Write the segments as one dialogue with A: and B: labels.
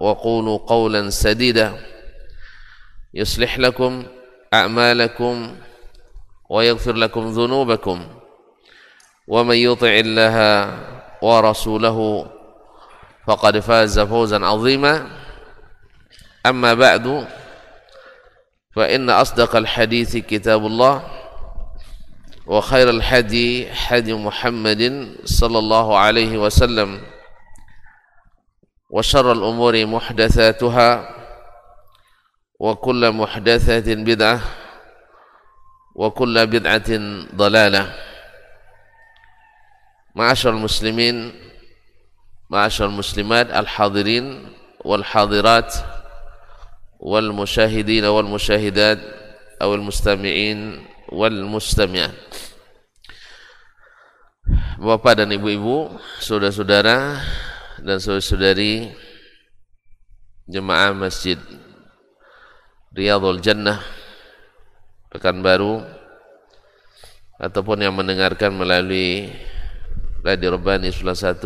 A: وقولوا قولا سديدا. يصلح لكم أعمالكم ويغفر لكم ذنوبكم. ومن يطع الله ورسوله فقد فاز فوزا عظيما. أما بعد فإن أصدق الحديث كتاب الله وخير الحدي حدي محمد صلى الله عليه وسلم. وشر الأمور محدثاتها وكل محدثة بدعة وكل بدعة ضلالة. معاشر المسلمين معاشر المسلمات الحاضرين والحاضرات والمشاهدين والمشاهدات أو المستمعين والmustami'at Bapak dan Ibu-ibu, saudara-saudara dan saudari-saudari jemaah Masjid Riyadhul Jannah Pekanbaru ataupun yang mendengarkan melalui Radio Rebani 101,1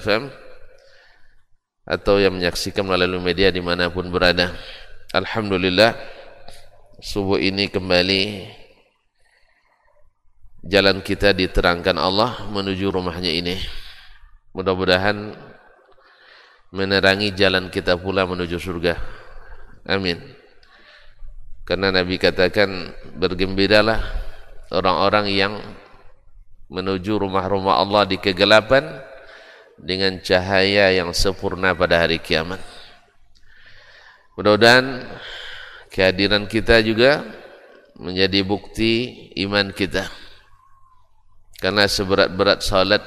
A: FM atau yang menyaksikan melalui media di mana pun berada. Alhamdulillah subuh ini kembali jalan kita diterangkan Allah menuju rumahnya ini. Mudah-mudahan menerangi jalan kita pula menuju surga. Amin. Karena Nabi katakan bergembiralah orang-orang yang menuju rumah-rumah Allah di kegelapan dengan cahaya yang sempurna pada hari kiamat. Mudah-mudahan kehadiran kita juga menjadi bukti iman kita. Karena seberat-berat salat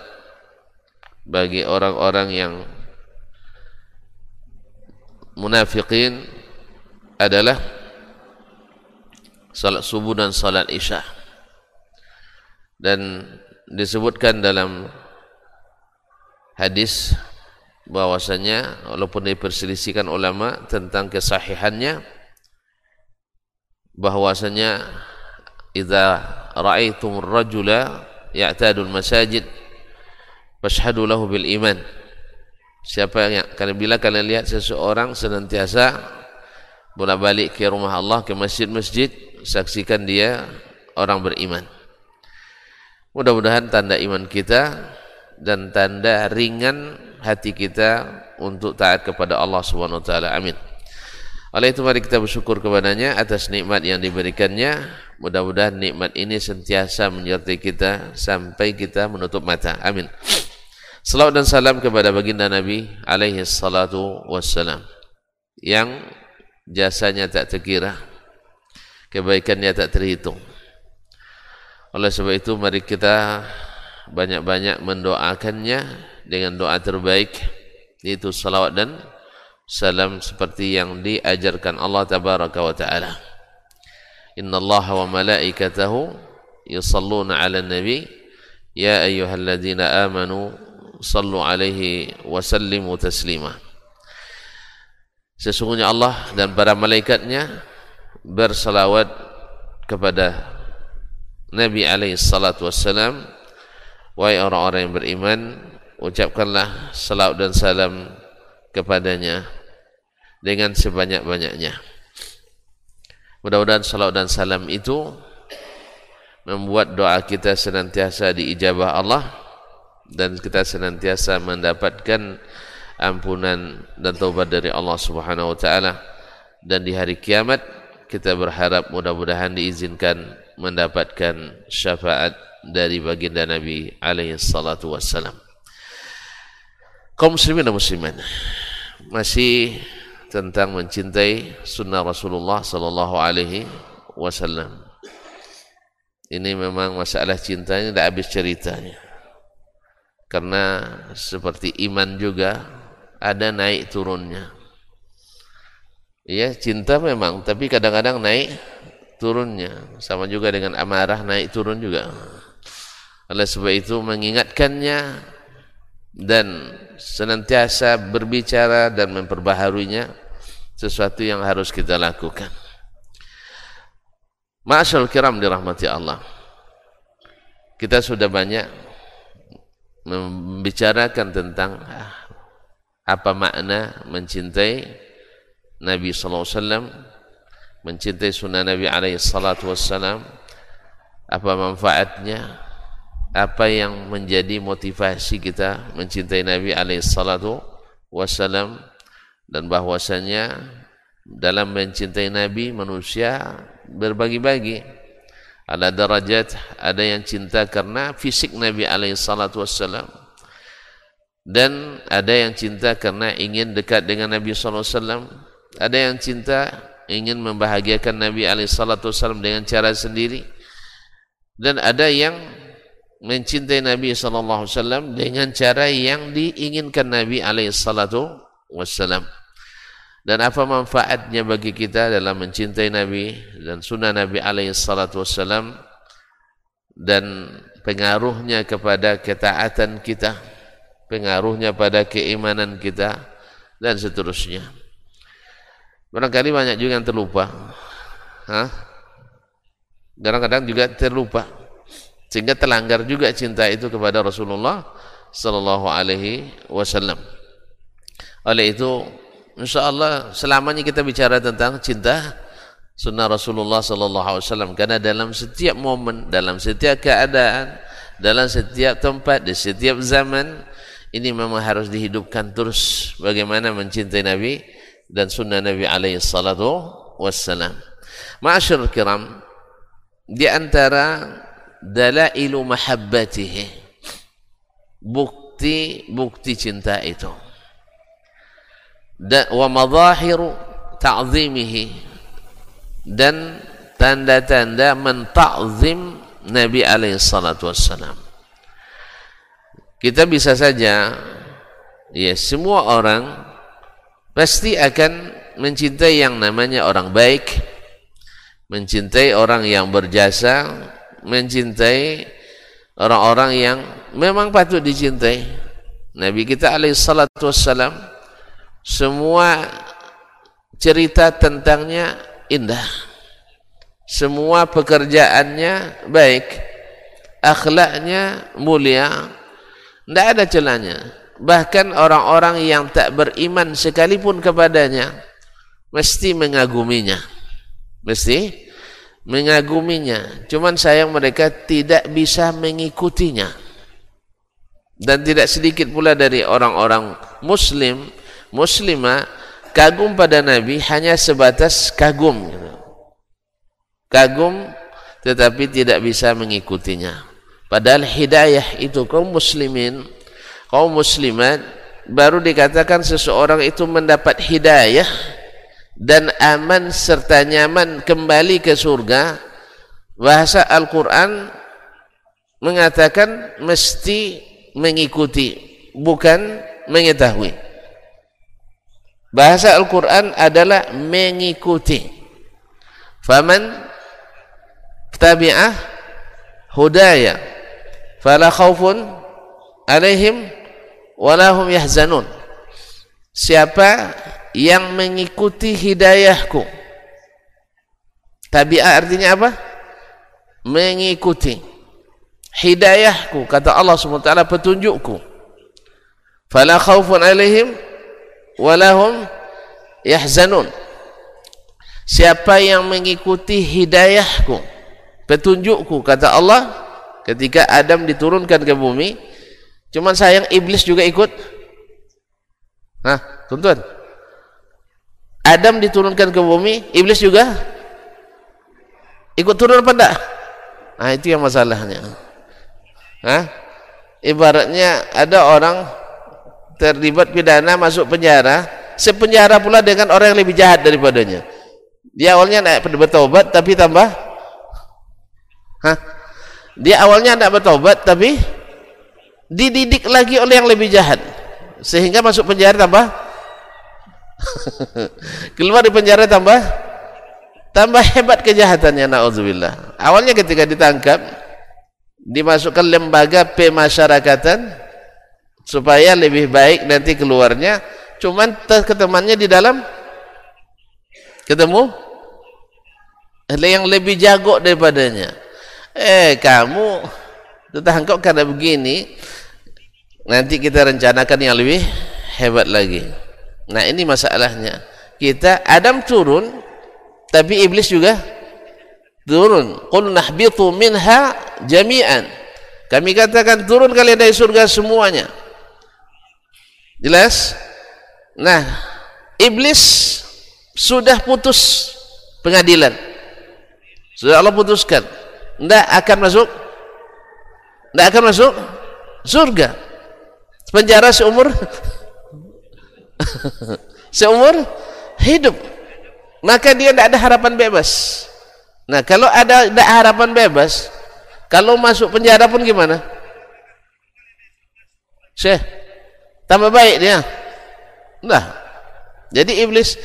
A: bagi orang-orang yang munafikin adalah salat subuh dan salat isya. Dan disebutkan dalam hadis bahwasanya walaupun diperselisihkan ulama tentang kesahihannya bahwasanya idza ra'aitum rajula ya'tadul masajid fashhadu lahu bil iman siapa yang kalian bila kalian lihat seseorang senantiasa bolak-balik ke rumah Allah ke masjid-masjid saksikan dia orang beriman mudah-mudahan tanda iman kita dan tanda ringan hati kita untuk taat kepada Allah Subhanahu wa taala amin oleh itu mari kita bersyukur kepadanya atas nikmat yang diberikannya. Mudah-mudahan nikmat ini sentiasa menyertai kita sampai kita menutup mata. Amin. Salawat dan salam kepada baginda Nabi alaihi salatu wassalam. Yang jasanya tak terkira. Kebaikannya tak terhitung. Oleh sebab itu mari kita banyak-banyak mendoakannya dengan doa terbaik yaitu salawat dan salam seperti yang diajarkan Allah tabaraka wa taala. Inna Allah wa malaikatahu yusalluna 'alan nabi ya ayyuhalladzina amanu sallu alaihi wa sallimu taslima. sesungguhnya Allah dan para malaikatnya bersalawat kepada Nabi alaihi salatu wassalam. Wahai orang-orang yang beriman ucapkanlah salawat dan salam kepadanya dengan sebanyak-banyaknya. Mudah-mudahan salawat dan salam itu membuat doa kita senantiasa diijabah Allah dan kita senantiasa mendapatkan ampunan dan taubat dari Allah Subhanahu wa taala dan di hari kiamat kita berharap mudah-mudahan diizinkan mendapatkan syafaat dari baginda Nabi alaihi salatu wassalam. Kaum muslimin dan masih tentang mencintai sunnah Rasulullah sallallahu alaihi wasallam. Ini memang masalah cintanya tidak habis ceritanya. Karena seperti iman juga ada naik turunnya. Ya, cinta memang, tapi kadang-kadang naik turunnya. Sama juga dengan amarah naik turun juga. Oleh sebab itu mengingatkannya dan senantiasa berbicara dan memperbaharuinya sesuatu yang harus kita lakukan. Ma'asyal kiram dirahmati Allah. Kita sudah banyak membicarakan tentang apa makna mencintai Nabi sallallahu alaihi wasallam, mencintai sunnah Nabi alaihi salatu wassalam, apa manfaatnya, apa yang menjadi motivasi kita mencintai Nabi alaihi salatu wassalam dan bahwasanya dalam mencintai Nabi manusia berbagi-bagi ada derajat ada yang cinta karena fisik Nabi alaihi salatu wassalam. Dan ada yang cinta karena ingin dekat dengan Nabi sallallahu alaihi wasallam. Ada yang cinta ingin membahagiakan Nabi SAW dengan cara sendiri. Dan ada yang mencintai Nabi SAW dengan cara yang diinginkan Nabi SAW dan apa manfaatnya bagi kita dalam mencintai Nabi dan sunnah Nabi SAW dan pengaruhnya kepada ketaatan kita pengaruhnya pada keimanan kita dan seterusnya Barangkali banyak juga yang terlupa. Kadang-kadang juga terlupa. Sehingga terlanggar juga cinta itu kepada Rasulullah sallallahu alaihi wasallam. Oleh itu, insyaallah selamanya kita bicara tentang cinta sunnah Rasulullah sallallahu alaihi wasallam karena dalam setiap momen, dalam setiap keadaan, dalam setiap tempat, di setiap zaman ini memang harus dihidupkan terus bagaimana mencintai Nabi dan sunnah Nabi alaihi salatu wassalam. Ma'asyur kiram, di antara dalailu mahabbatihi, bukti-bukti cinta itu. Dan, wa dan tanda-tanda menta'zim Nabi alaihi salatu wassalam. Kita bisa saja ya semua orang pasti akan mencintai yang namanya orang baik, mencintai orang yang berjasa, mencintai orang-orang yang memang patut dicintai. Nabi kita alaihi salatu wassalam semua cerita tentangnya indah. Semua pekerjaannya baik. Akhlaknya mulia. Tidak ada celahnya bahkan orang-orang yang tak beriman sekalipun kepadanya mesti mengaguminya mesti mengaguminya cuman sayang mereka tidak bisa mengikutinya dan tidak sedikit pula dari orang-orang muslim muslimah kagum pada nabi hanya sebatas kagum kagum tetapi tidak bisa mengikutinya. Padahal hidayah itu kaum muslimin kaum muslimat baru dikatakan seseorang itu mendapat hidayah dan aman serta nyaman kembali ke surga bahasa Al-Quran mengatakan mesti mengikuti bukan mengetahui bahasa Al-Quran adalah mengikuti. Faman tabi'ah hudaya fala khawfun alaihim walahum yahzanun. Siapa yang mengikuti hidayahku? Tabi'ah artinya apa? Mengikuti. Hidayahku kata Allah SWT petunjukku. Fala khawfun alaihim walahum yahzanun. Siapa yang mengikuti hidayahku petunjukku kata Allah ketika Adam diturunkan ke bumi cuman sayang iblis juga ikut. Nah tuntun Adam diturunkan ke bumi iblis juga ikut turun apa enggak? Nah itu yang masalahnya. Hah? ibaratnya ada orang terlibat pidana masuk penjara sepenjara pula dengan orang yang lebih jahat daripadanya. Dia awalnya tidak bertobat tapi tambah? Hah? Dia awalnya tidak bertobat tapi dididik lagi oleh yang lebih jahat. Sehingga masuk penjara tambah? Keluar di penjara tambah? Tambah hebat kejahatannya naudzubillah. Awalnya ketika ditangkap dimasukkan lembaga pemasyarakatan supaya lebih baik nanti keluarnya. Cuman ketemannya di dalam? Ketemu? Yang lebih jago daripadanya. Eh kamu tertangkap karena begini nanti kita rencanakan yang lebih hebat lagi. Nah ini masalahnya. Kita Adam turun tapi iblis juga turun. Qul nahbitu minha jami'an. Kami katakan turun kalian dari surga semuanya jelas? Nah iblis sudah putus pengadilan. Sudah Allah putuskan. Tidak akan masuk? Tidak akan masuk? Surga. Penjara seumur? Seumur hidup. Maka dia tidak ada harapan bebas. Nah kalau ada tidak harapan bebas kalau masuk penjara pun gimana? Syekh tambah baik dia. Nah jadi iblis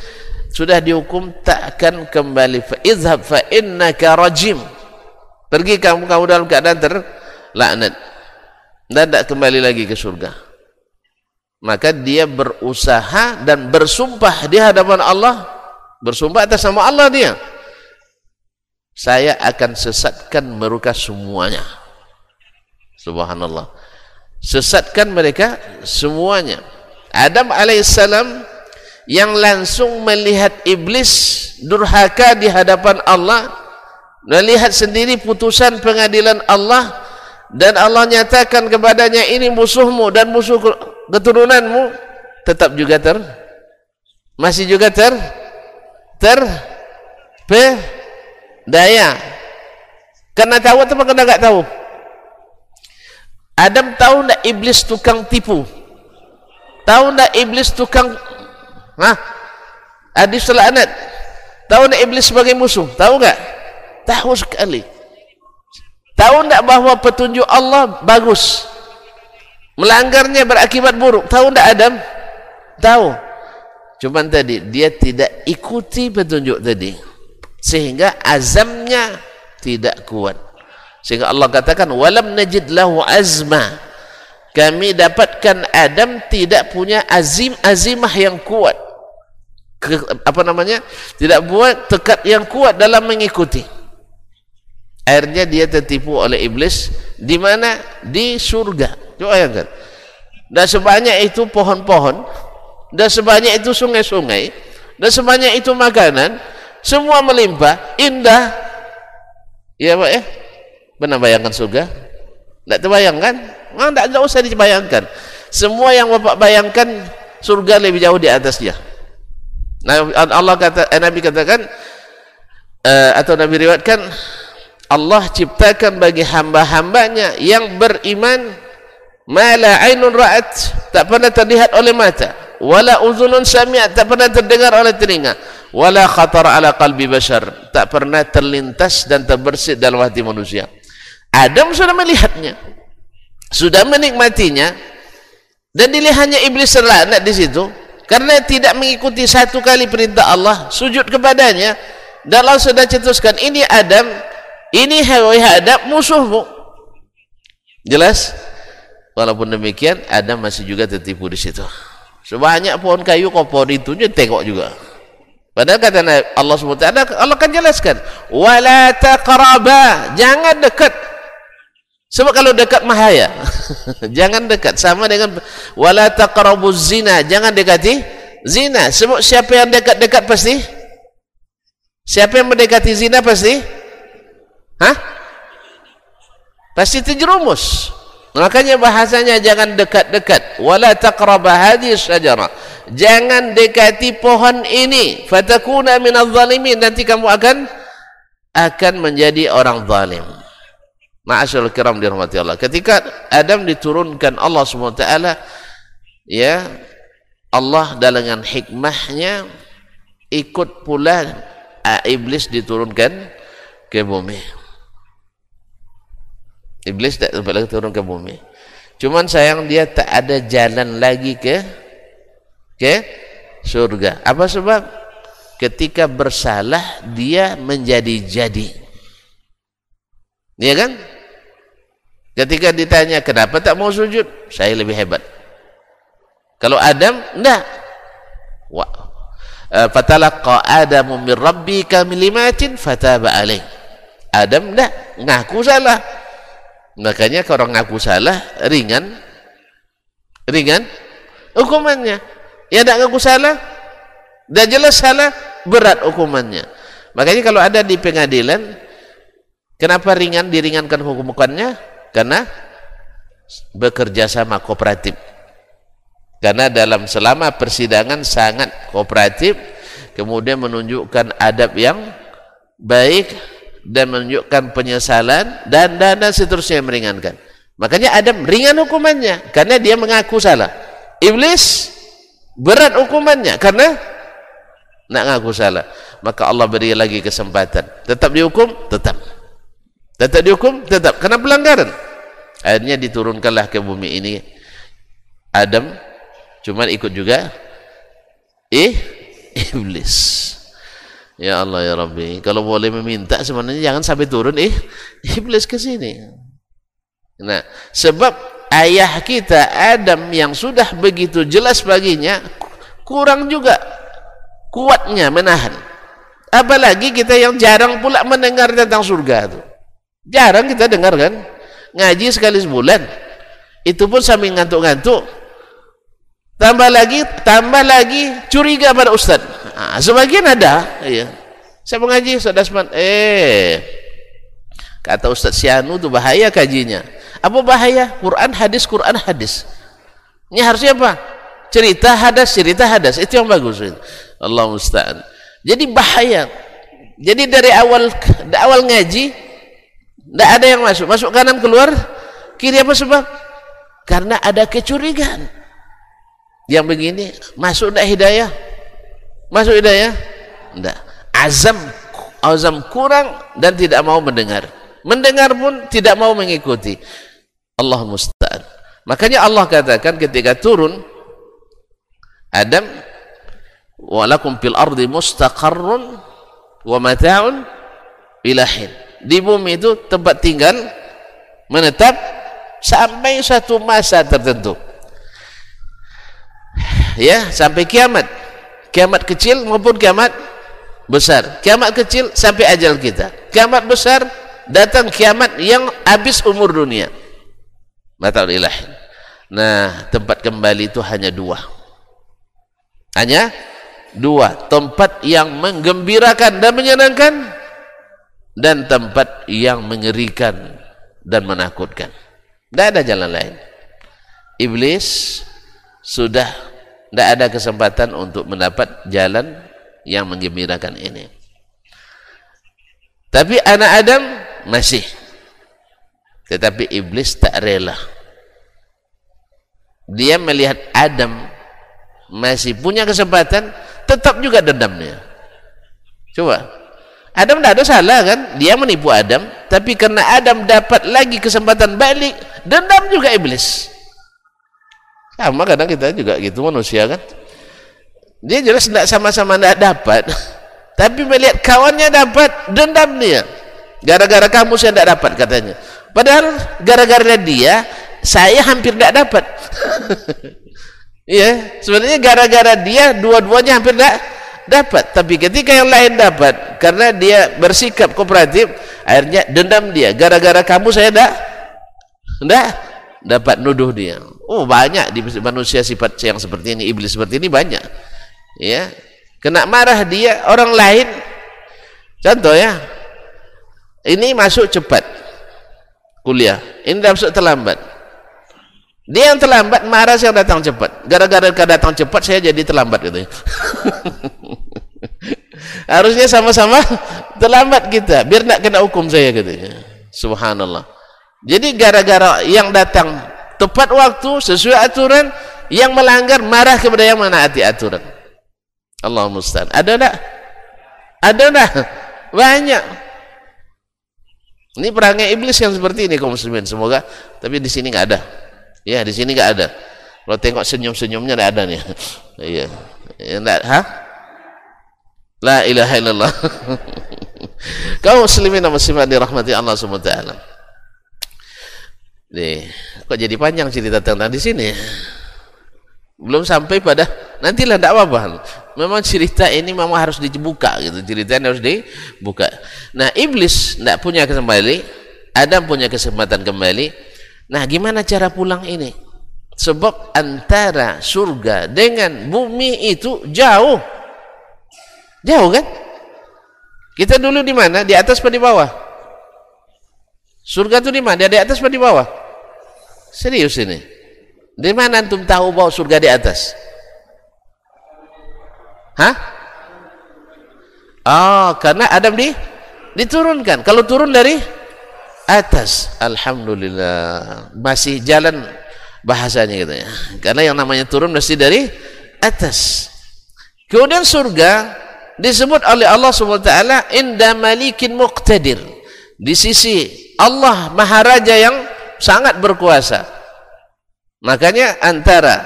A: sudah dihukum tak akan kembali. Fa izhab fa innaka rajim. Pergi kamu kamu dalam keadaan terlaknat. Dan tidak kembali lagi ke surga. Maka dia berusaha dan bersumpah di hadapan Allah. Bersumpah atas nama Allah dia. Saya akan sesatkan mereka semuanya. Subhanallah sesatkan mereka semuanya. Adam alaihissalam yang langsung melihat iblis durhaka di hadapan Allah melihat sendiri putusan pengadilan Allah dan Allah nyatakan kepadanya ini musuhmu dan musuh keturunanmu. Tetap juga ter masih juga ter ter pe daya. Karena tahu atau karena enggak tahu Adam tahu enggak iblis tukang tipu tahu enggak iblis tukang Hah? Hadis laknat. Tahu tak iblis sebagai musuh? Tahu enggak? Tahu sekali. Tahu enggak bahawa petunjuk Allah bagus? Melanggarnya berakibat buruk. Tahu enggak Adam? Tahu. Cuma tadi dia tidak ikuti petunjuk tadi. Sehingga azamnya tidak kuat. Sehingga Allah katakan walam najid lahu azma. Kami dapatkan Adam tidak punya azim azimah yang kuat. Ke, apa namanya? Tidak buat tekad yang kuat dalam mengikuti. Akhirnya dia tertipu oleh iblis. Di mana? Di surga. Coba bayangkan. Dan sebanyak itu pohon-pohon dan sebanyak itu sungai-sungai dan sebanyak itu makanan semua melimpah indah. Ya pak ya pernah bayangkan surga? Tidak terbayangkan memang tidak usah dibayangkan. Semua yang bapak bayangkan surga lebih jauh di atasnya Nah, Allah kata eh, Nabi katakan uh, atau Nabi riwayatkan Allah ciptakan bagi hamba-hambanya yang beriman mala ainun ra'at. Tak pernah terlihat oleh mata. Wala uzunun sami'at. Tak pernah terdengar oleh telinga. Wala khatar ala qalbi bashar. Tak pernah terlintas dan terbersit dalam hati manusia Adam sudah melihatnya sudah menikmatinya dan dilihatnya iblis terlaknat di situ karena tidak mengikuti satu kali perintah Allah sujud kepadanya dan Allah sudah cetuskan ini Adam ini Hawa Adam musuhmu. Jelas? Walaupun demikian Adam masih juga tertipu di situ. Sebanyak pohon kayu kau pohon itu dia tengok juga. Padahal kata Allah SWT Allah kan jelaskan wala taqraba. Jangan dekat sebab kalau dekat mahaya. Jangan dekat. Sama dengan wala taqrabuz zina. Jangan dekati zina. Sebab siapa yang dekat-dekat pasti? Siapa yang mendekati zina pasti? Hah? Pasti terjerumus. Makanya bahasanya jangan dekat-dekat. Wala taqraba hadhihi jangan dekati pohon ini. Fatakuna minadh zalimin nanti kamu akan akan menjadi orang zalim Ma'asyarul kiram dirahmati Allah ketika Adam diturunkan Allah SWT ya Allah dengan hikmahnya ikut pula iblis diturunkan ke bumi Iblis tak sempat lagi turun ke bumi. Cuman sayang dia tak ada jalan lagi ke ke surga. Apa sebab? Ketika bersalah dia menjadi jadi. Iya kan? Ketika ditanya kenapa tak mau sujud? Saya lebih hebat. Kalau Adam enggak. Wa eh, fatalaqa Adamu min rabbika milimatin fataba alaih. Adam enggak ngaku salah makanya kalau ngaku salah ringan ringan hukumannya ya tidak ngaku salah dah jelas salah berat hukumannya makanya kalau ada di pengadilan kenapa ringan diringankan hukumannya karena bekerja sama kooperatif karena dalam selama persidangan sangat kooperatif kemudian menunjukkan adab yang baik dan menunjukkan penyesalan dan dan, dan seterusnya yang meringankan. Makanya Adam ringan hukumannya karena dia mengaku salah. Iblis berat hukumannya karena nak ngaku salah. Maka Allah beri lagi kesempatan. Tetap dihukum? Tetap. Tetap dihukum? Tetap. Karena pelanggaran. Akhirnya diturunkanlah ke bumi ini Adam cuma ikut juga eh iblis. Ya Allah ya Rabbi, kalau boleh meminta sebenarnya jangan sampai turun eh iblis ke sini. Nah, sebab ayah kita Adam yang sudah begitu jelas baginya kurang juga kuatnya menahan. Apalagi kita yang jarang pula mendengar tentang surga itu. Jarang kita dengar kan? Ngaji sekali sebulan. Itu pun sambil ngantuk-ngantuk. Tambah lagi, tambah lagi curiga pada ustaz. Nah, sebagian ada, iya. Saya mengaji Ustaz Dasman, eh kata Ustaz Sianu itu bahaya kajinya. Apa bahaya? Quran hadis, Quran hadis. Ini harusnya apa? Cerita hadas, cerita hadas. Itu yang bagus. Allah musta'an. Jadi bahaya. Jadi dari awal dari awal ngaji tidak ada yang masuk. Masuk kanan keluar kiri apa sebab? Karena ada kecurigaan. Yang begini masuk tidak hidayah? Masuk hidayah? Tidak. Azam azam kurang dan tidak mau mendengar. Mendengar pun tidak mau mengikuti. Allah musta'an. Makanya Allah katakan ketika turun Adam walakum fil ardi mustaqarrun wa mata'un ilahin. Di bumi itu tempat tinggal menetap sampai satu masa tertentu. Ya, sampai kiamat. Kiamat kecil maupun kiamat besar. Kiamat kecil sampai ajal kita. Kiamat besar datang kiamat yang habis umur dunia. Ilahi nah tempat kembali itu hanya dua. Hanya dua. Tempat yang menggembirakan dan menyenangkan dan tempat yang mengerikan dan menakutkan. Tidak ada jalan lain. Iblis sudah tidak ada kesempatan untuk mendapat jalan yang menggembirakan ini. Tapi anak Adam masih. Tetapi iblis tak rela. Dia melihat Adam masih punya kesempatan tetap juga dendamnya. Coba Adam tidak ada salah kan? Dia menipu Adam tapi karena Adam dapat lagi kesempatan balik dendam juga iblis. Sama kadang kita juga gitu manusia kan? Dia jelas tidak sama-sama tidak dapat tapi melihat kawannya dapat dendam dia. Gara-gara kamu saya tidak dapat katanya. Padahal gara-gara dia saya hampir tidak dapat. Iya, sebenarnya gara-gara dia dua-duanya hampir tidak dapat. Tapi ketika yang lain dapat, karena dia bersikap kooperatif, akhirnya dendam dia. Gara-gara kamu saya tidak tidak dapat nuduh dia. Oh banyak di manusia sifat yang seperti ini, iblis seperti ini banyak. Ya, kena marah dia orang lain. Contoh ya, ini masuk cepat kuliah, ini masuk terlambat dia yang terlambat marah saya datang cepat. Gara-gara datang cepat saya jadi terlambat gitu. Harusnya sama-sama terlambat kita biar nak kena hukum saya gitu. Subhanallah. Jadi gara-gara yang datang tepat waktu sesuai aturan yang melanggar marah kepada yang menaati aturan. Allah musta'an. Ada tak? Ada tak? Banyak. Ini perangai iblis yang seperti ini kaum muslimin. Semoga tapi di sini enggak ada. Ya, di sini enggak ada. Kalau tengok senyum-senyumnya enggak ada nih. Iya. Enggak, ha? La ilaha illallah. Kau muslimin dan muslimat dirahmati Allah Subhanahu wa taala. Nih, kok jadi panjang cerita tentang di sini? Belum sampai pada nantilah tidak apa-apa. Memang cerita ini memang harus dibuka gitu. Ceritanya harus dibuka. Nah, iblis tidak punya kembali, Adam punya kesempatan kembali Nah, gimana cara pulang ini? Sebab antara surga dengan bumi itu jauh. Jauh kan? Kita dulu di mana? Di atas atau di bawah? Surga itu di mana? Di atas atau di bawah? Serius ini. Di mana antum tahu bahwa surga di atas? Hah? Oh, karena Adam di diturunkan. Kalau turun dari atas alhamdulillah masih jalan bahasanya gitu ya karena yang namanya turun mesti dari atas kemudian surga disebut oleh Allah SWT inda malikin muqtadir. Di sisi Allah maharaja yang sangat berkuasa. Makanya antara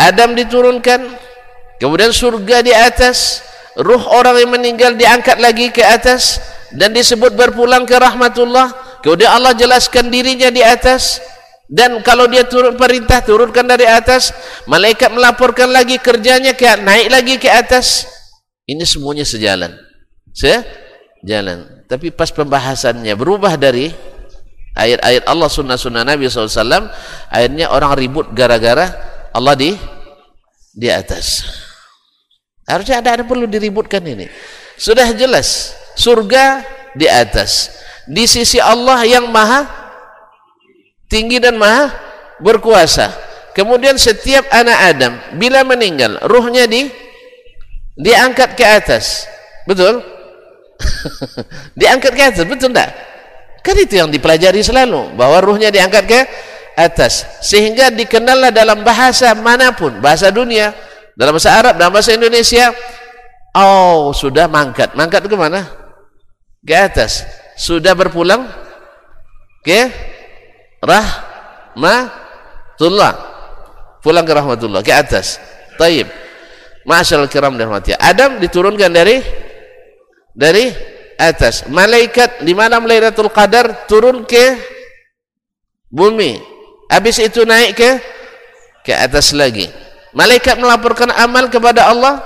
A: Adam diturunkan kemudian surga di atas ruh orang yang meninggal diangkat lagi ke atas dan disebut berpulang ke rahmatullah kemudian Allah jelaskan dirinya di atas dan kalau dia turun perintah turunkan dari atas malaikat melaporkan lagi kerjanya ke naik lagi ke atas ini semuanya sejalan. Sejalan. Tapi pas pembahasannya berubah dari ayat-ayat Allah sunnah-sunnah Nabi SAW akhirnya orang ribut gara-gara Allah di di atas. Harusnya ada, ada perlu diributkan ini. Sudah jelas surga di atas. Di sisi Allah yang maha tinggi dan maha berkuasa. Kemudian setiap anak Adam bila meninggal ruhnya di diangkat ke atas. Betul? Diangkat ke atas betul tak kan itu yang dipelajari selalu bahwa ruhnya diangkat ke atas. Sehingga dikenallah dalam bahasa mana pun bahasa dunia. Dalam bahasa Arab dalam bahasa Indonesia oh sudah mangkat. Mangkat ke mana? Ke atas. Sudah berpulang? Ke rahmatullah. Pulang ke rahmatullah ke atas. Taib masyaallah kiram dan rahmatnya Adam diturunkan dari dari atas. Malaikat di malam Lailatul Qadar turun ke bumi. Habis itu naik ke ke atas lagi. Malaikat melaporkan amal kepada Allah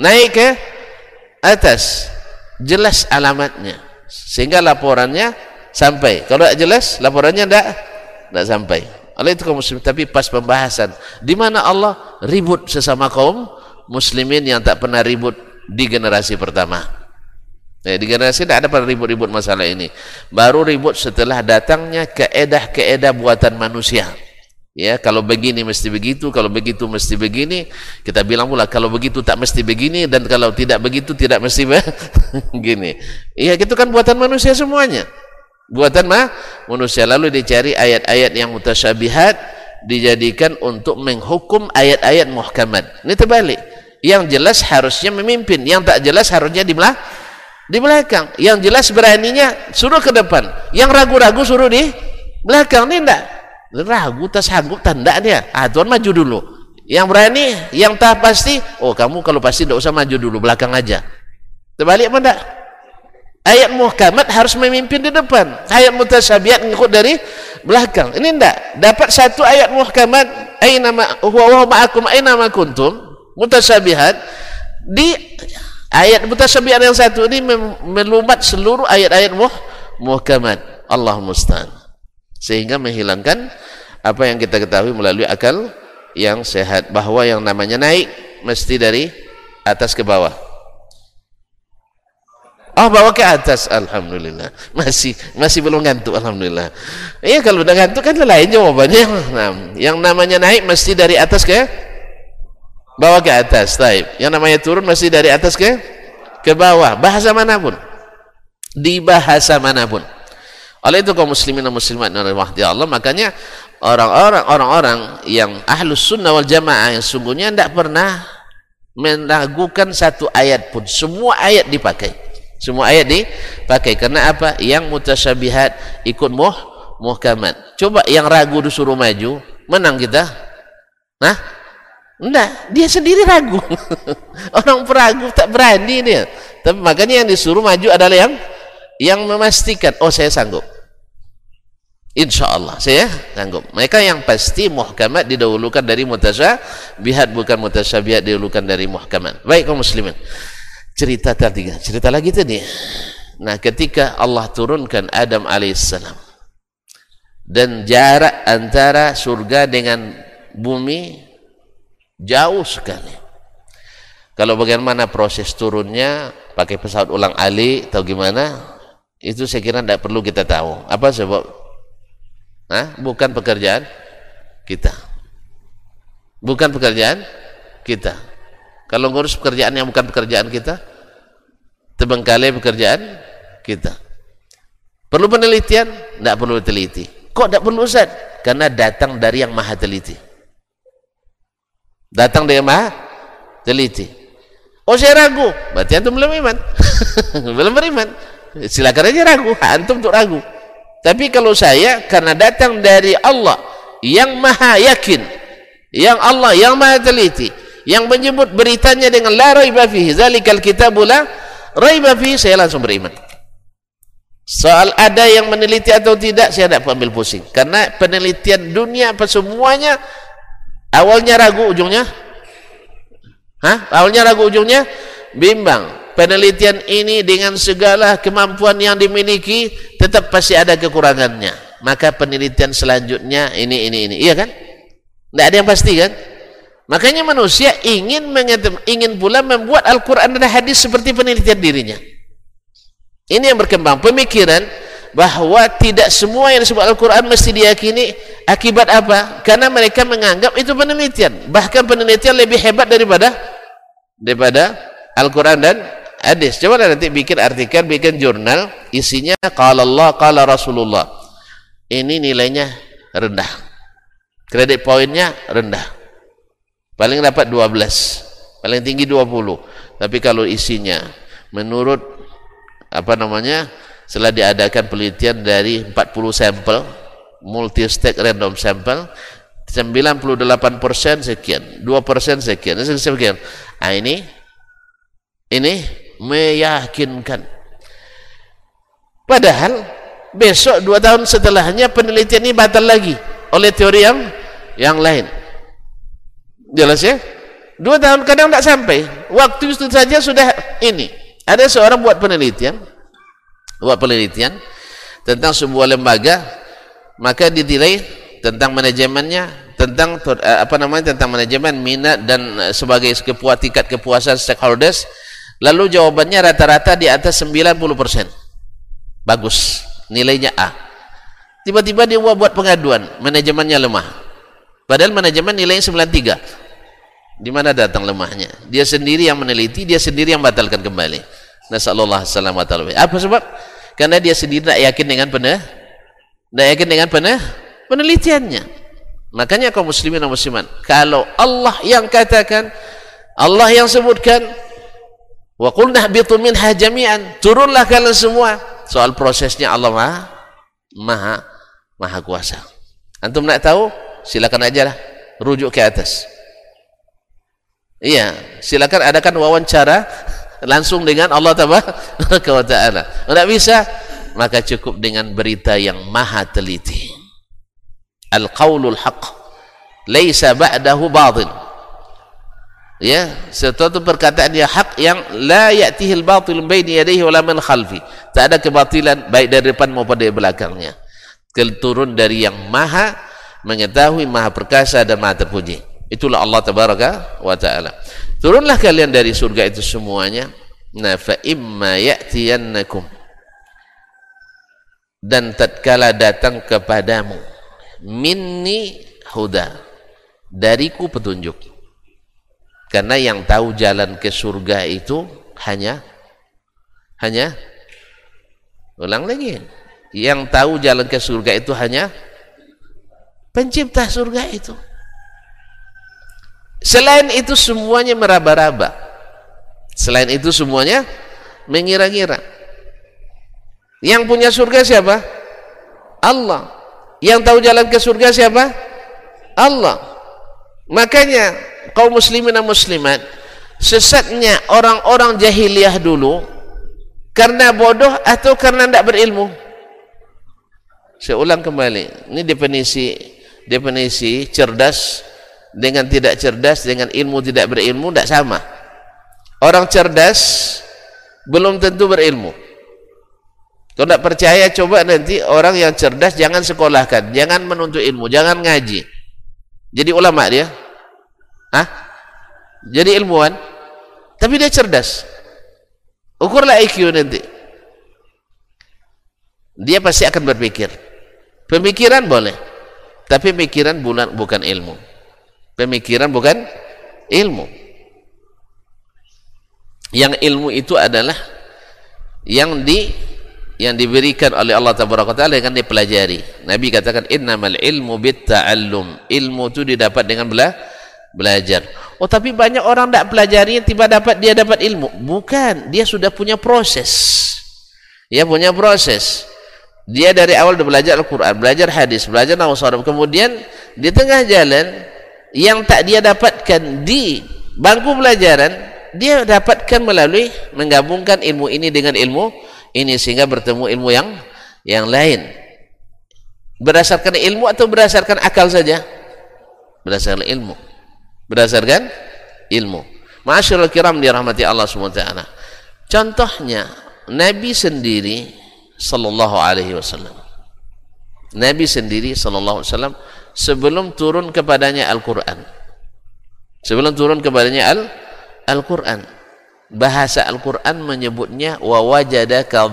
A: naik ke atas. Jelas alamatnya. Sehingga laporannya sampai. Kalau tidak jelas laporannya tidak tidak sampai oleh itu kaum muslim tapi pas pembahasan. Di mana Allah ribut sesama kaum muslimin yang tak pernah ribut di generasi pertama. Ya, di generasi tidak ada pernah ribut-ribut masalah ini. Baru ribut setelah datangnya keedah-keedah buatan manusia. Ya kalau begini mesti begitu kalau begitu mesti begini. Kita bilang pula kalau begitu tak mesti begini dan kalau tidak begitu tidak mesti begini. Iya itu kan buatan manusia semuanya buatan mah manusia lalu dicari ayat-ayat yang mutasyabihat dijadikan untuk menghukum ayat-ayat muhkamat. Ini terbalik. Yang jelas harusnya memimpin yang tak jelas harusnya di di belakang. Yang jelas beraninya suruh ke depan. Yang ragu-ragu suruh di belakang ini enggak ragu tak sanggup tanda dia. Ah maju dulu. Yang berani yang tak pasti oh kamu kalau pasti tidak usah maju dulu belakang aja. Terbalik apa enggak ayat muhkamat harus memimpin di depan. Ayat mutasyabihat ngikut dari belakang. Ini enggak dapat satu ayat muhkamat aina ma huwa ma'akum aina ma kuntum? Mutasyabihat. Di ayat mutasyabihat yang satu ini melumat seluruh ayat-ayat muh muhkamat. Allah musta'an. Sehingga menghilangkan apa yang kita ketahui melalui akal yang sehat. Bahwa yang namanya naik mesti dari atas ke bawah Oh bawa ke atas, alhamdulillah. Masih masih belum ngantuk, alhamdulillah. Iya kalau udah ngantuk kan lain jawabannya. Nah, yang namanya naik mesti dari atas ke bawa ke atas, taib. Yang namanya turun mesti dari atas ke ke bawah. Bahasa mana pun, di bahasa mana pun. Oleh itu kaum muslimin dan muslimat yang Allah, makanya orang-orang orang-orang yang ahlus sunnah wal jamaah yang sungguhnya tidak pernah meragukan satu ayat pun. Semua ayat dipakai semua ayat dipakai. Karena apa? Yang mutasyabihat ikut muh, muhkamat. Coba yang ragu disuruh maju, menang kita? Nah, enggak. Dia sendiri ragu. Orang peragu tak berani dia. Tapi makanya yang disuruh maju adalah yang yang memastikan, oh saya sanggup. Insya Allah saya sanggup. Mereka yang pasti muhkamat didahulukan dari mutasyabihat bukan mutasyabihat didahulukan dari muhkamat. Baik kaum muslimin cerita tadi. Cerita lagi tadi. Nah ketika Allah turunkan Adam alaihissalam. Dan jarak antara surga dengan bumi jauh sekali. Kalau bagaimana proses turunnya pakai pesawat ulang alik atau gimana itu saya kira tidak perlu kita tahu. Apa sebab? Hah? bukan pekerjaan kita. Bukan pekerjaan kita kalau ngurus pekerjaan yang bukan pekerjaan kita, terbengkalai pekerjaan kita. Perlu penelitian? Tidak perlu teliti. Kok tidak perlu Ustaz? Karena datang dari yang maha teliti. Datang dari yang maha teliti. Oh saya ragu. Berarti antum belum iman. belum beriman. Silakan aja ragu. Antum untuk ragu. Tapi kalau saya karena datang dari Allah yang maha yakin. Yang Allah yang maha teliti yang menyebut beritanya dengan la raiba fihi zalikal kitabu la raiba fihi saya langsung beriman. Soal ada yang meneliti atau tidak saya tidak ambil pusing. Karena penelitian dunia apa semuanya awalnya ragu ujungnya? Hah? awalnya ragu ujungnya? Bimbang. Penelitian ini dengan segala kemampuan yang dimiliki tetap pasti ada kekurangannya. Maka penelitian selanjutnya ini ini ini. Iya kan? Tidak ada yang pasti kan Makanya manusia ingin ingin pula membuat Al-Quran dan hadis seperti penelitian dirinya. Ini yang berkembang. Pemikiran bahwa tidak semua yang disebut Al-Quran mesti diyakini akibat apa? Karena mereka menganggap itu penelitian. Bahkan penelitian lebih hebat daripada daripada Al-Quran dan hadis. Coba nanti bikin artikel, bikin jurnal, isinya qala Allah, qala Rasulullah. Ini nilainya rendah. Kredit poinnya rendah paling dapat 12 paling tinggi 20 tapi kalau isinya menurut apa namanya setelah diadakan penelitian dari 40 sampel multi stake random sampel 98% sekian 2% sekian sekian. Nah ini ini meyakinkan. Padahal besok dua tahun setelahnya penelitian ini batal lagi oleh teori yang yang lain jelas ya? Dua tahun kadang tidak sampai. Waktu itu saja sudah ini. Ada seorang buat penelitian buat penelitian tentang sebuah lembaga maka dinilai tentang manajemennya tentang eh, apa namanya tentang manajemen minat dan eh, sebagai kepuas tingkat kepuasan stakeholders lalu jawabannya rata-rata di atas 90% bagus. Nilainya A. Tiba-tiba dia buat pengaduan manajemennya lemah. Padahal manajemen nilainya 93 di mana datang lemahnya? Dia sendiri yang meneliti, dia sendiri yang batalkan kembali. Nasallallahu selamat Apa sebab? Karena dia sendiri tidak yakin dengan benar, tidak yakin dengan benar penelitiannya. Makanya kaum muslimin dan muslimat, kalau Allah yang katakan, Allah yang sebutkan, wa qulna habitu minha jami'an, turunlah kalian semua. Soal prosesnya Allah Maha Maha Maha Kuasa. Antum nak tahu? Silakan aja lah rujuk ke atas. Iya, silakan adakan wawancara langsung dengan Allah tabaraka wa taala. Tidak bisa maka cukup dengan berita yang maha teliti. Al qaulul haq laisa ba'dahu batil. Ya sesuatu perkataan yang hak yang la ya'tihi al-batil baini yadayhi wala min khalfi. Tak ada kebatilan baik dari depan maupun dari belakangnya. Turun dari yang maha mengetahui maha perkasa dan maha terpuji itulah Allah tabaraka wa taala. Turunlah kalian dari surga itu semuanya. Nah fa imma ya'tiyannakum. Dan tatkala datang kepadamu minni huda. Dariku petunjuk. Karena yang tahu jalan ke surga itu hanya hanya ulang lagi. Yang tahu jalan ke surga itu hanya pencipta surga itu selain itu semuanya meraba-raba. Selain itu semuanya mengira-ngira. Yang punya surga siapa? Allah. Yang tahu jalan ke surga siapa? Allah. Makanya kaum muslimin dan muslimat sesatnya orang-orang jahiliyah dulu karena bodoh atau karena tidak berilmu? Saya ulang kembali. Ini definisi definisi cerdas dengan tidak cerdas dengan ilmu tidak berilmu tidak sama. Orang cerdas belum tentu berilmu. Kalau tidak percaya coba nanti orang yang cerdas jangan sekolahkan jangan menuntut ilmu jangan ngaji. Jadi ulama dia. Hah? jadi ilmuwan. Tapi dia cerdas. Ukurlah IQ nanti. Dia pasti akan berpikir. Pemikiran boleh, tapi pemikiran bukan bukan ilmu. Pemikiran bukan ilmu. Yang ilmu itu adalah yang di yang diberikan oleh Allah Taala taala dengan dipelajari. Nabi katakan innamal ilmu bitta'allum. Ilmu itu didapat dengan bela belajar. Oh tapi banyak orang tidak pelajari tiba dapat dia dapat ilmu. Bukan, dia sudah punya proses. Dia punya proses dia dari awal sudah belajar Al-Quran, belajar hadis, belajar Nawawi kemudian di tengah jalan yang tak dia dapatkan di bangku pelajaran dia dapatkan melalui menggabungkan ilmu ini dengan ilmu ini sehingga bertemu ilmu yang yang lain. Berdasarkan ilmu atau berdasarkan akal saja? Berdasarkan ilmu. Berdasarkan ilmu. Masyaallah kiram dirahmati Allah SWT contohnya Nabi sendiri sallallahu alaihi wasallam. Nabi sendiri sallallahu alaihi wasallam sebelum turun kepadanya Al-Qur'an. Sebelum turun kepadanya Al Al-Qur'an. Bahasa Al-Qur'an menyebutnya wa wajadaka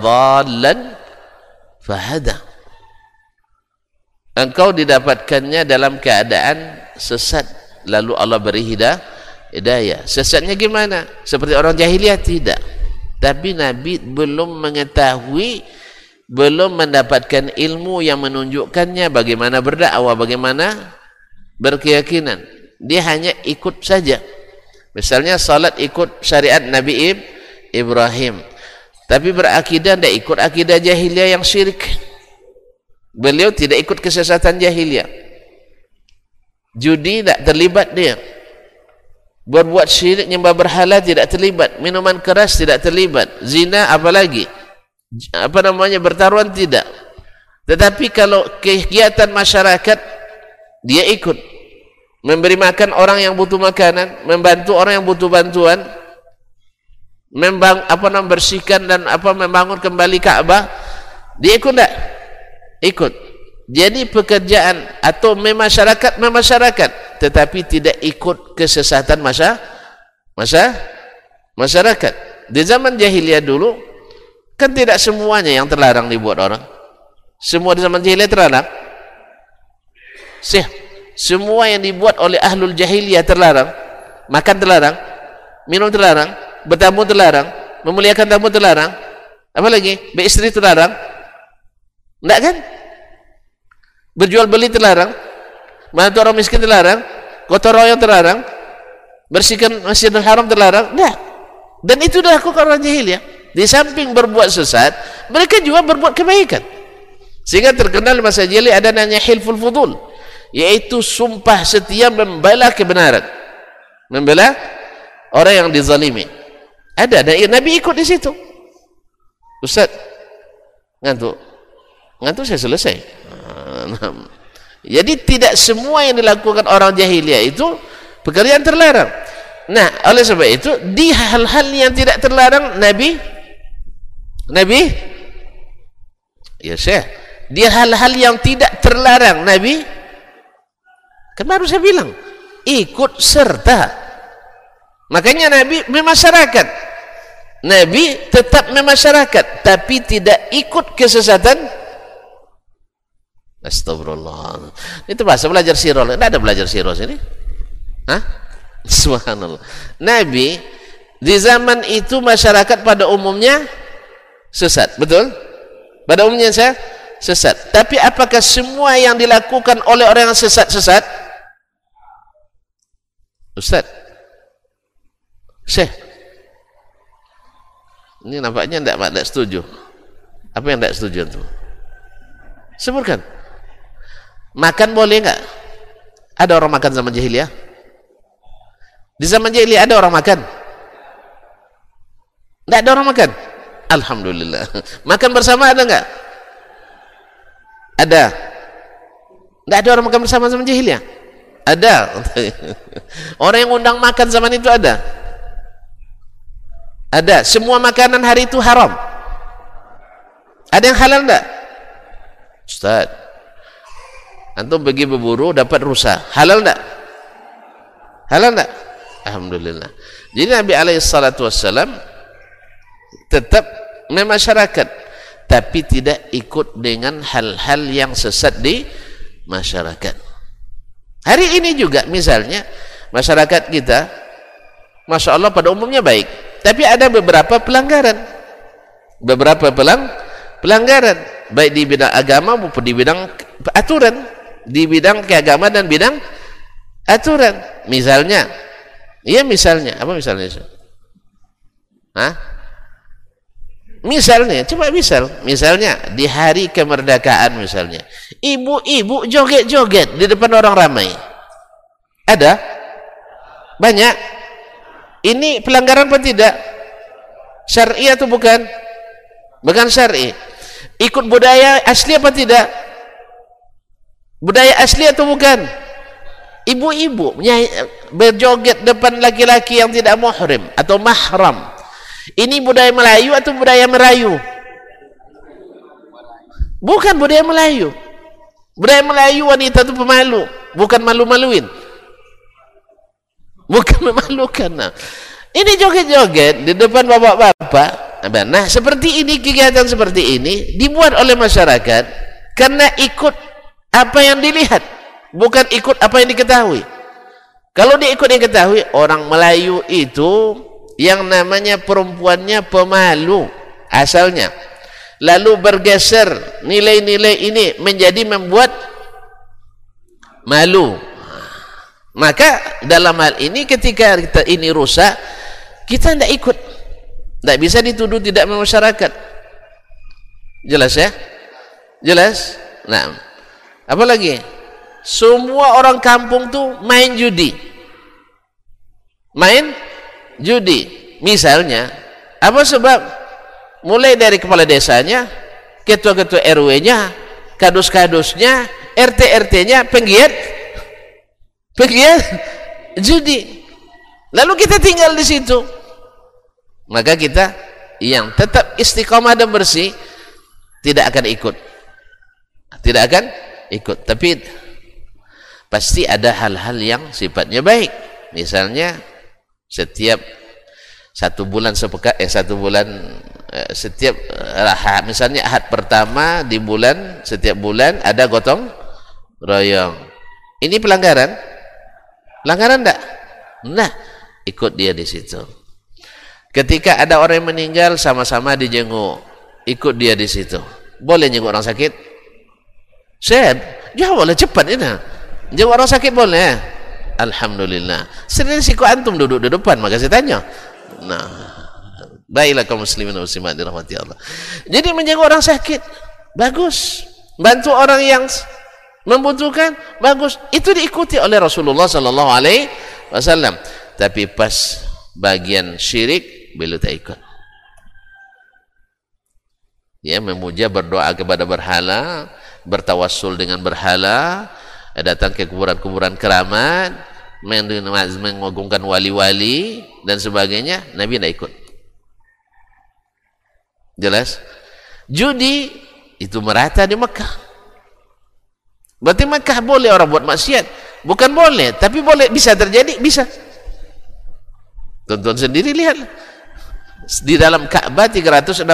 A: fahada. Engkau didapatkannya dalam keadaan sesat lalu Allah beri hidayah. Sesatnya gimana? Seperti orang jahiliyah tidak. Tapi Nabi belum mengetahui belum mendapatkan ilmu yang menunjukkannya bagaimana berdakwah, bagaimana berkeyakinan. Dia hanya ikut saja. Misalnya salat ikut syariat Nabi Ibrahim. Tapi berakidah tidak ikut akidah jahiliyah yang syirik. Beliau tidak ikut kesesatan jahiliyah. Judi tidak terlibat dia. Berbuat syirik nyembah berhala tidak terlibat. Minuman keras tidak terlibat. Zina apalagi? lagi? Apa namanya bertaruhan? Tidak. Tetapi kalau kegiatan masyarakat dia ikut. Memberi makan orang yang butuh makanan membantu orang yang butuh bantuan membang apa namanya bersihkan dan apa membangun kembali Ka'bah dia ikut tak? ikut. Jadi pekerjaan atau memasyarakat memasyarakat tetapi tidak ikut kesesatan masa masa masyarakat. Di zaman jahiliyah dulu Kan tidak semuanya yang terlarang dibuat orang. Semua di zaman jahiliyah terlarang. Sih, semua yang dibuat oleh ahlul jahiliyah terlarang. Makan terlarang, minum terlarang, bertamu terlarang, memuliakan tamu terlarang. Apa lagi? Beristri terlarang. Enggak kan? Berjual beli terlarang. Bantu orang miskin terlarang. Kotor royong terlarang. Bersihkan Masjidil Haram terlarang. Enggak. Dan itu dilakukan orang jahiliyah di samping berbuat sesat mereka juga berbuat kebaikan sehingga terkenal masa jeli ada nanya hilful fudul yaitu sumpah setia membela kebenaran membela orang yang dizalimi Ada, dan Nabi ikut di situ. Ustaz, ngantuk. Ngantuk saya selesai. Nah, jadi tidak semua yang dilakukan orang jahiliyah itu pekerjaan terlarang. Nah, oleh sebab itu di hal-hal yang tidak terlarang Nabi Nabi ya Syekh, di hal-hal yang tidak terlarang Nabi kan baru saya bilang ikut serta. Makanya Nabi memasyarakat. Nabi tetap memasyarakat tapi tidak ikut kesesatan Astagfirullah. Itu bahasa belajar sirah. Tidak ada belajar sirah sini. Hah? Subhanallah. Nabi di zaman itu masyarakat pada umumnya sesat, betul? Pada umumnya saya sesat. Tapi apakah semua yang dilakukan oleh orang yang sesat-sesat? Ustaz. Syekh. Ini nampaknya tidak tidak setuju. Apa yang tidak setuju itu? Sebutkan. Makan boleh enggak? Ada orang makan zaman jahiliyah? Di zaman jahiliyah ada orang makan? Tidak ada orang makan? Alhamdulillah. Makan bersama ada enggak? Ada. Tidak ada orang makan bersama zaman jahiliyah? Ada. Orang yang undang makan zaman itu ada. Ada. Semua makanan hari itu haram. Ada yang halal enggak? Ustaz, antum pergi berburu dapat rusa halal tak? halal tak? Alhamdulillah jadi Nabi SAW tetap memasyarakat tapi tidak ikut dengan hal-hal yang sesat di masyarakat hari ini juga misalnya masyarakat kita Masya Allah pada umumnya baik tapi ada beberapa pelanggaran beberapa pelang pelanggaran baik di bidang agama maupun di bidang aturan di bidang keagamaan dan bidang aturan. Misalnya, iya misalnya, apa misalnya? Hah? Misalnya, coba misal, misalnya di hari kemerdekaan misalnya, ibu-ibu joget-joget di depan orang ramai. Ada? Banyak. Ini pelanggaran apa tidak? Syar'i atau bukan? Bukan syar'i. Ikut budaya asli apa tidak? budaya asli atau bukan ibu-ibu berjoget depan laki-laki yang tidak muhrim atau mahram ini budaya Melayu atau budaya Merayu? Bukan budaya Melayu. Budaya Melayu wanita itu pemalu bukan malu-maluin. Bukan memalukan nah. ini joget-joget di depan bapak-bapak. Nah seperti ini kegiatan seperti ini dibuat oleh masyarakat karena ikut apa yang dilihat bukan ikut apa yang diketahui. Kalau dia ikut yang ketahui orang Melayu itu yang namanya perempuannya pemalu asalnya. Lalu bergeser nilai-nilai ini menjadi membuat malu. Maka dalam hal ini ketika kita ini rusak kita tidak ikut. Tidak bisa dituduh tidak memasyarakat. Jelas ya? Jelas? Nah apa lagi? Semua orang kampung tuh main judi. Main judi. Misalnya apa sebab? Mulai dari kepala desanya ketua-ketua RW-nya kadus-kadusnya RT-RT-nya penggiat penggiat judi. Lalu kita tinggal di situ. Maka kita yang tetap istiqomah dan bersih tidak akan ikut. Tidak akan ikut. Tapi pasti ada hal-hal yang sifatnya baik. Misalnya setiap satu bulan sepekan eh satu bulan eh, setiap eh, misalnya ahad pertama di bulan setiap bulan ada gotong royong. Ini pelanggaran? Pelanggaran enggak? Nah ikut dia di situ. Ketika ada orang yang meninggal sama-sama dijenguk. Ikut dia di situ. Boleh jenguk orang sakit? Syed, jawablah cepat ini. Jawab orang sakit boleh. Alhamdulillah. Sering siku antum duduk di depan, maka saya tanya. Nah, baiklah kaum muslimin dan muslimat dirahmati Allah. Jadi menjaga orang sakit, bagus. Bantu orang yang membutuhkan, bagus. Itu diikuti oleh Rasulullah sallallahu alaihi wasallam. Tapi pas bagian syirik beliau tak ikut ya memuja berdoa kepada berhala bertawassul dengan berhala datang ke kuburan-kuburan keramat mengagungkan wali-wali dan sebagainya Nabi tidak ikut. Jelas? Judi itu merata di Mekah. Berarti Mekah boleh orang buat maksiat. Bukan boleh tapi boleh. Bisa terjadi bisa. Tonton sendiri lihat di dalam Ka'bah 360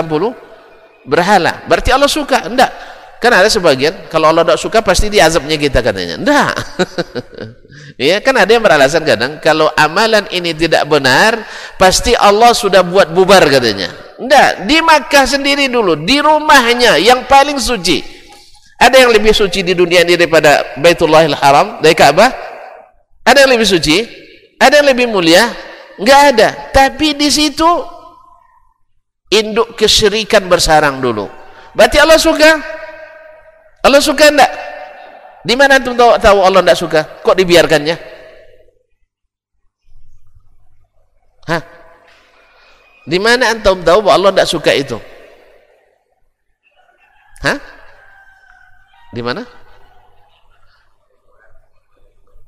A: berhala. Berarti Allah suka? Enggak kan ada sebagian kalau Allah tidak suka pasti diazabnya kita katanya. Enggak ya kan ada yang beralasan kadang kalau amalan ini tidak benar pasti Allah sudah buat bubar katanya. Enggak di Makkah sendiri dulu di rumahnya yang paling suci. Ada yang lebih suci di dunia ini daripada Baitullahil Haram dari Ka'bah ada yang lebih suci? Ada yang lebih mulia? Enggak ada. Tapi di situ induk kesyirikan bersarang dulu. Berarti Allah suka Allah suka enggak? Di mana antum tahu, tahu Allah enggak suka? Kok dibiarkannya? Hah? Di mana antum tahu bahwa Allah enggak suka itu? Hah? Di mana?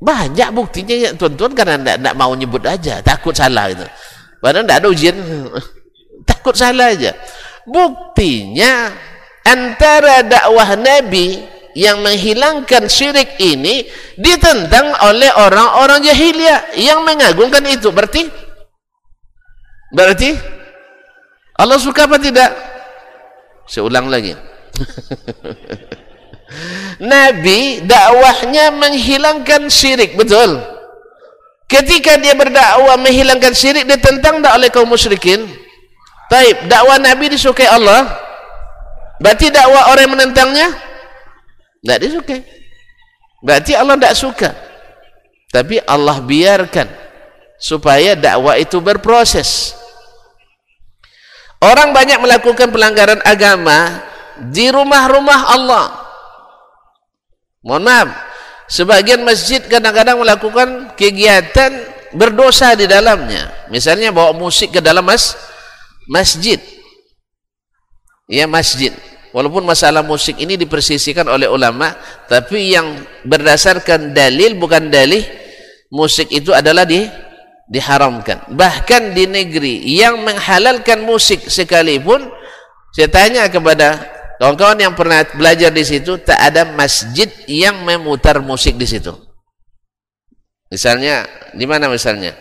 A: Banyak buktinya ya tuan-tuan karena enggak, enggak mau nyebut aja, takut salah itu. Padahal enggak ada ujian. takut salah aja. Buktinya antara dakwah Nabi yang menghilangkan syirik ini ditentang oleh orang-orang jahiliyah yang mengagungkan itu. Berarti berarti Allah suka apa tidak? Saya ulang lagi. Nabi dakwahnya menghilangkan syirik betul? Ketika dia berdakwah menghilangkan syirik ditentang tak oleh kaum musyrikin? Taib dakwah Nabi disukai Allah Berarti dakwah orang yang menentangnya tidak disukai. Berarti Allah tidak suka. Tapi Allah biarkan supaya dakwah itu berproses. Orang banyak melakukan pelanggaran agama di rumah-rumah Allah. Mohon maaf, sebagian masjid kadang-kadang melakukan kegiatan berdosa di dalamnya. Misalnya bawa musik ke dalam mas masjid. Ya masjid. Walaupun masalah musik ini dipersisikan oleh ulama, tapi yang berdasarkan dalil bukan dalih musik itu adalah di diharamkan. Bahkan di negeri yang menghalalkan musik sekalipun, saya tanya kepada kawan-kawan yang pernah belajar di situ, tak ada masjid yang memutar musik di situ. Misalnya, di mana misalnya?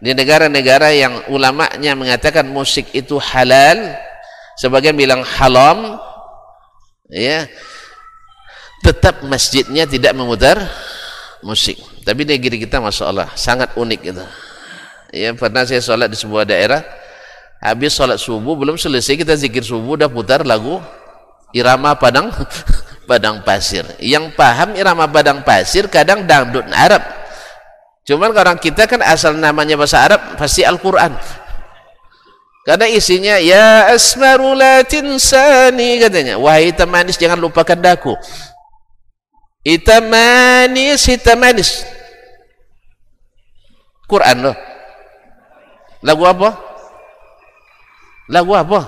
A: Di negara-negara yang ulamanya mengatakan musik itu halal, sebagian bilang haram, ya. Tetap masjidnya tidak memutar musik. Tapi negeri kita Masya Allah sangat unik itu ya pernah saya sholat di sebuah daerah habis sholat subuh belum selesai kita zikir subuh udah putar lagu irama padang padang pasir. Yang paham irama padang pasir kadang dangdut Arab. Cuman orang kita kan asal namanya bahasa Arab pasti Al-Quran karena isinya ya asmaru la tinsani katanya. Wahai hitam manis jangan lupakan daku. Hitam manis, hitam manis. Quran loh. Lagu apa? Lagu apa?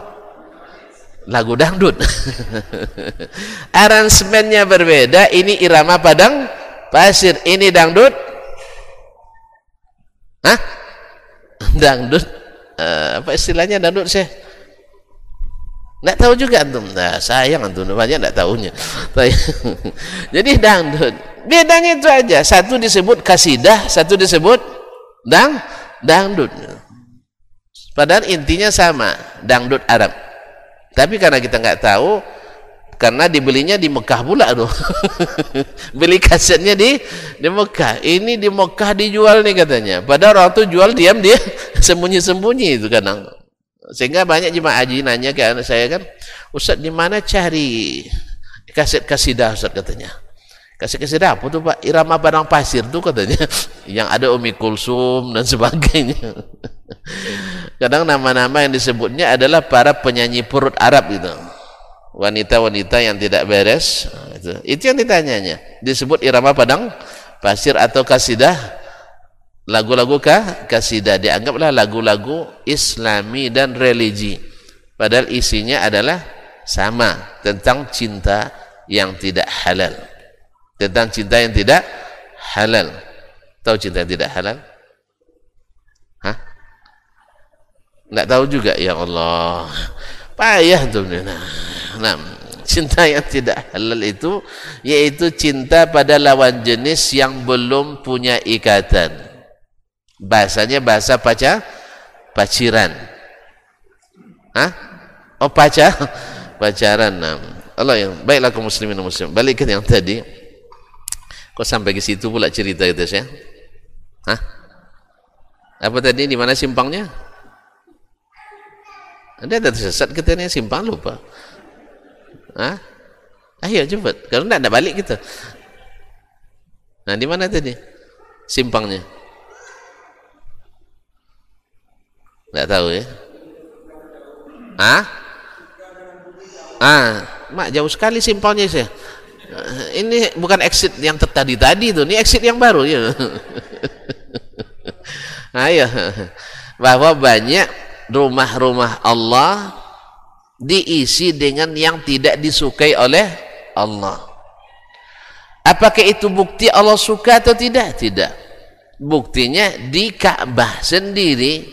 A: Lagu dangdut. Aransemennya berbeda. Ini irama padang pasir. Ini dangdut. Hah? Dangdut uh, apa istilahnya danut saya tidak tahu juga antum. Nah sayang antum banyak tidak tahunya. Jadi dangdut bedanya itu aja. Satu disebut kasidah satu disebut dang dangdut. Padahal intinya sama dangdut Arab. Tapi karena kita nggak tahu karena dibelinya di Mekah pula tuh. Beli kasetnya di di Mekah. Ini di Mekah dijual nih katanya. Padahal orang tuh jual diam dia sembunyi-sembunyi itu kadang. Sehingga banyak jemaah haji nanya ke anak saya kan Ustaz di mana cari kaset kasidah Ustaz? katanya. Kaset kasidah apa tuh Pak? Irama padang pasir tuh katanya. Yang ada Umi Kulsum dan sebagainya. Kadang nama-nama yang disebutnya adalah para penyanyi perut Arab gitu wanita-wanita yang tidak beres. Itu, itu yang ditanyanya. Disebut irama padang pasir atau kasidah. Lagu-lagu kah kasidah. Dianggaplah lagu-lagu islami dan religi. Padahal isinya adalah sama tentang cinta yang tidak halal. Tentang cinta yang tidak halal. Tahu cinta yang tidak halal? Hah? Enggak tahu juga? Ya Allah payah tuh nah, cinta yang tidak halal itu yaitu cinta pada lawan jenis yang belum punya ikatan. Bahasanya bahasa pacar paciran. Hah? oh pacar pacaran nah. Allah yang baiklah kaum muslimin muslim balik ke yang tadi. Kok sampai ke situ pula cerita itu ya Hah? apa tadi? Di mana simpangnya anda tersesat katanya simpang lupa Hah? ayo cepat kalau tidak ada balik kita nah di mana tadi simpangnya Tidak tahu ya? Ah? Ah, mak jauh sekali simpelnya saya. Ini bukan exit yang tadi tadi itu, ini exit yang baru ya. Ayo, bahwa banyak rumah-rumah Allah diisi dengan yang tidak disukai oleh Allah. Apakah itu bukti Allah suka atau tidak? Tidak. Buktinya di Ka'bah sendiri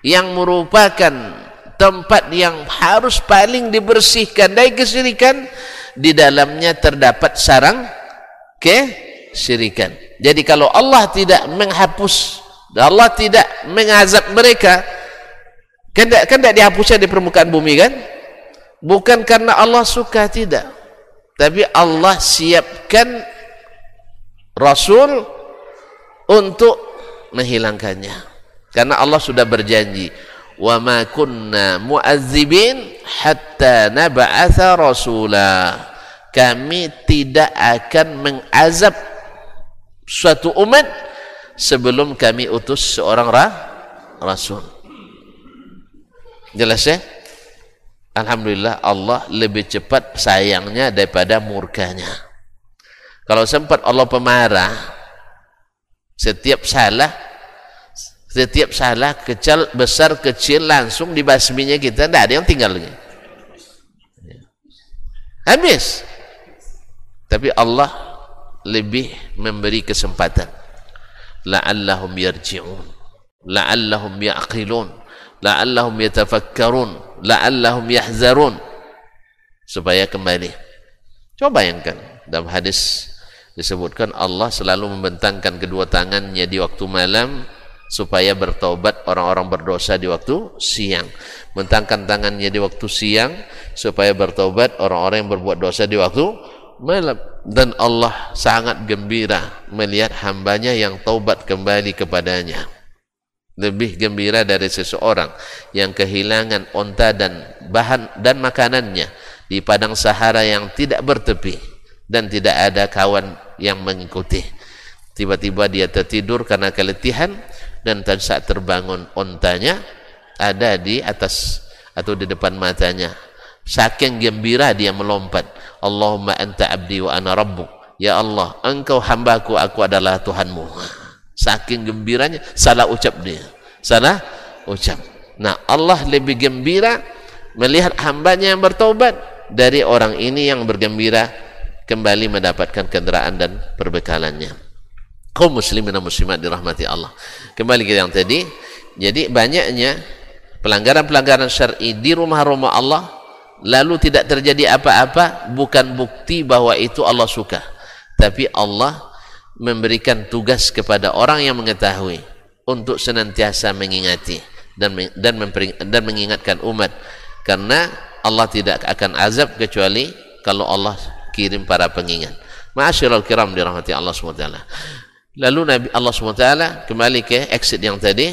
A: yang merupakan tempat yang harus paling dibersihkan dari kesyirikan di dalamnya terdapat sarang kesyirikan jadi kalau Allah tidak menghapus Allah tidak mengazab mereka kan tidak, kan tidak dihapusnya di permukaan bumi kan? Bukan karena Allah suka tidak. Tapi Allah siapkan Rasul untuk menghilangkannya. Karena Allah sudah berjanji wa ma kunna mu'azzibin hatta nab'atha rasula. Kami tidak akan mengazab suatu umat sebelum kami utus seorang ra rasul jelas ya? Alhamdulillah Allah lebih cepat sayangnya daripada murkanya kalau sempat Allah pemarah setiap salah setiap salah kecil besar kecil langsung dibasminya kita tidak ada yang tinggal lagi. Habis. Tapi Allah lebih memberi kesempatan. La'allahum yarji'un. La'allahum ya'qilun la'allahum yatafakkarun la'allahum yahzarun. Supaya kembali. Coba bayangkan dalam hadis disebutkan Allah selalu membentangkan kedua tangannya di waktu malam supaya bertobat orang-orang berdosa di waktu siang. Mentangkan tangannya di waktu siang supaya bertobat orang-orang yang berbuat dosa di waktu malam. Dan Allah sangat gembira melihat hambanya yang taubat kembali kepadanya lebih gembira dari seseorang yang kehilangan onta dan bahan dan makanannya di padang sahara yang tidak bertepi dan tidak ada kawan yang mengikuti. Tiba-tiba dia tertidur karena keletihan dan saat terbangun ontanya ada di atas atau di depan matanya. Saking gembira dia melompat. Allahumma anta abdi wa ana rabbuk. Ya Allah engkau hambaku aku adalah Tuhanmu saking gembiranya salah ucap dia. Salah ucap. Nah Allah lebih gembira melihat hambanya yang bertobat dari orang ini yang bergembira kembali mendapatkan kendaraan dan perbekalannya. Kaum muslimin dan muslimat dirahmati Allah. Kembali ke yang tadi. Jadi banyaknya pelanggaran-pelanggaran syar'i di rumah-rumah Allah lalu tidak terjadi apa-apa bukan bukti bahwa itu Allah suka. Tapi Allah memberikan tugas kepada orang yang mengetahui untuk senantiasa mengingati dan dan dan mengingatkan umat karena Allah tidak akan azab kecuali kalau Allah kirim para pengingat. Ma'asyiral kiram dirahmati Allah SWT. Lalu Nabi Allah SWT kembali ke exit yang tadi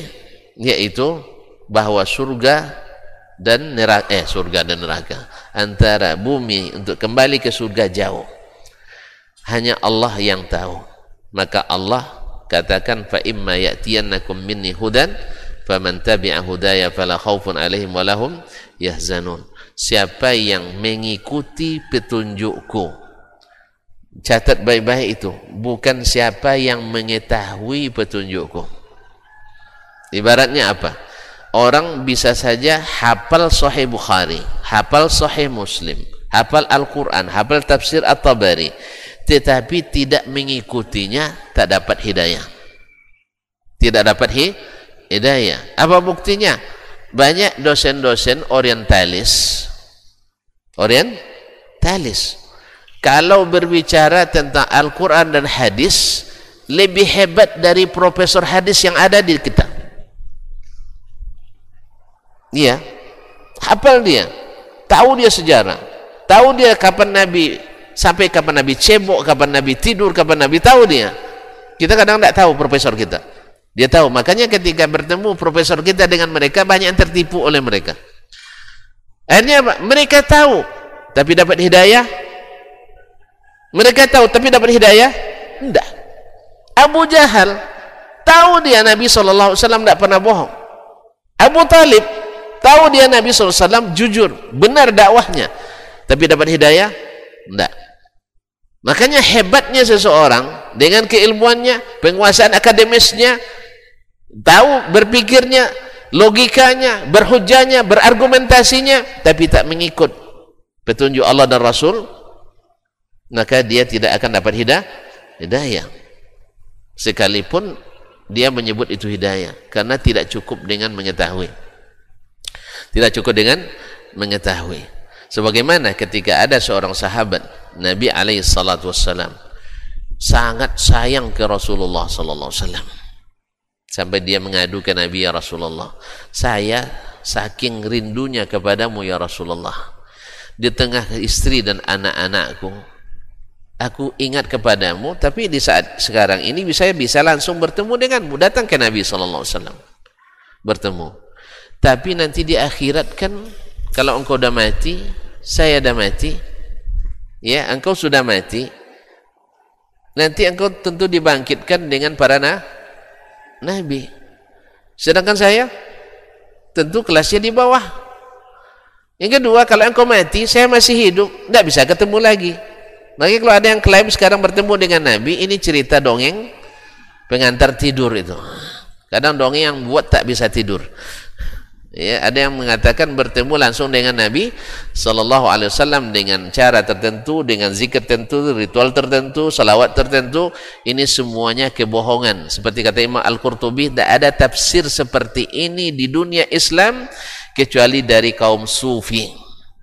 A: yaitu bahwa surga dan neraka eh surga dan neraka antara bumi untuk kembali ke surga jauh hanya Allah yang tahu maka Allah katakan fa imma ya'tiyannakum minni hudan faman tabi'a hudaya fala khaufun alaihim walahum yahzanun siapa yang mengikuti petunjukku catat baik-baik itu bukan siapa yang mengetahui petunjukku Ibaratnya apa? Orang bisa saja hafal Sahih Bukhari, hafal Sahih Muslim, hafal Al-Quran, hafal tafsir At-Tabari, tetapi tidak mengikutinya, tak dapat hidayah. Tidak dapat hi hidayah. Apa buktinya? Banyak dosen-dosen orientalis, orientalis. Kalau berbicara tentang Al-Quran dan hadis, lebih hebat dari profesor hadis yang ada di kita. Iya. Hafal dia. Tahu dia sejarah. Tahu dia kapan Nabi sampai kapan Nabi cebok, kapan Nabi tidur, kapan Nabi tahu dia. Kita kadang tidak tahu profesor kita. Dia tahu. Makanya ketika bertemu profesor kita dengan mereka banyak yang tertipu oleh mereka. Akhirnya apa? Mereka tahu tapi dapat hidayah. Mereka tahu tapi dapat hidayah? Tidak. Abu Jahal tahu dia Nabi SAW tidak pernah bohong. Abu Talib tahu dia Nabi SAW jujur, benar dakwahnya. Tapi dapat hidayah? Tidak. Makanya hebatnya seseorang dengan keilmuannya, penguasaan akademisnya, tahu berpikirnya, logikanya, berhujahnya, berargumentasinya, tapi tak mengikut petunjuk Allah dan Rasul, maka dia tidak akan dapat hidayah. hidayah. Sekalipun dia menyebut itu hidayah, karena tidak cukup dengan mengetahui. Tidak cukup dengan mengetahui. Sebagaimana ketika ada seorang sahabat Nabi alaihi salatu sangat sayang ke Rasulullah sallallahu alaihi wasallam. Sampai dia mengadu ke Nabi ya Rasulullah, saya saking rindunya kepadamu ya Rasulullah. Di tengah istri dan anak-anakku, aku ingat kepadamu, tapi di saat sekarang ini saya bisa langsung bertemu denganmu. Datang ke Nabi sallallahu alaihi wasallam. Bertemu. Tapi nanti di akhirat kan kalau engkau sudah mati, saya sudah mati, ya engkau sudah mati, nanti engkau tentu dibangkitkan dengan para na nabi. Sedangkan saya tentu kelasnya di bawah. Yang kedua, kalau engkau mati, saya masih hidup, tidak bisa ketemu lagi. Lagi kalau ada yang klaim sekarang bertemu dengan Nabi, ini cerita dongeng pengantar tidur itu. Kadang dongeng yang buat tak bisa tidur. Ya, ada yang mengatakan bertemu langsung dengan Nabi Sallallahu Alaihi Wasallam dengan cara tertentu, dengan zikir tertentu, ritual tertentu, salawat tertentu. Ini semuanya kebohongan. Seperti kata Imam Al Qurtubi, tidak ada tafsir seperti ini di dunia Islam kecuali dari kaum Sufi.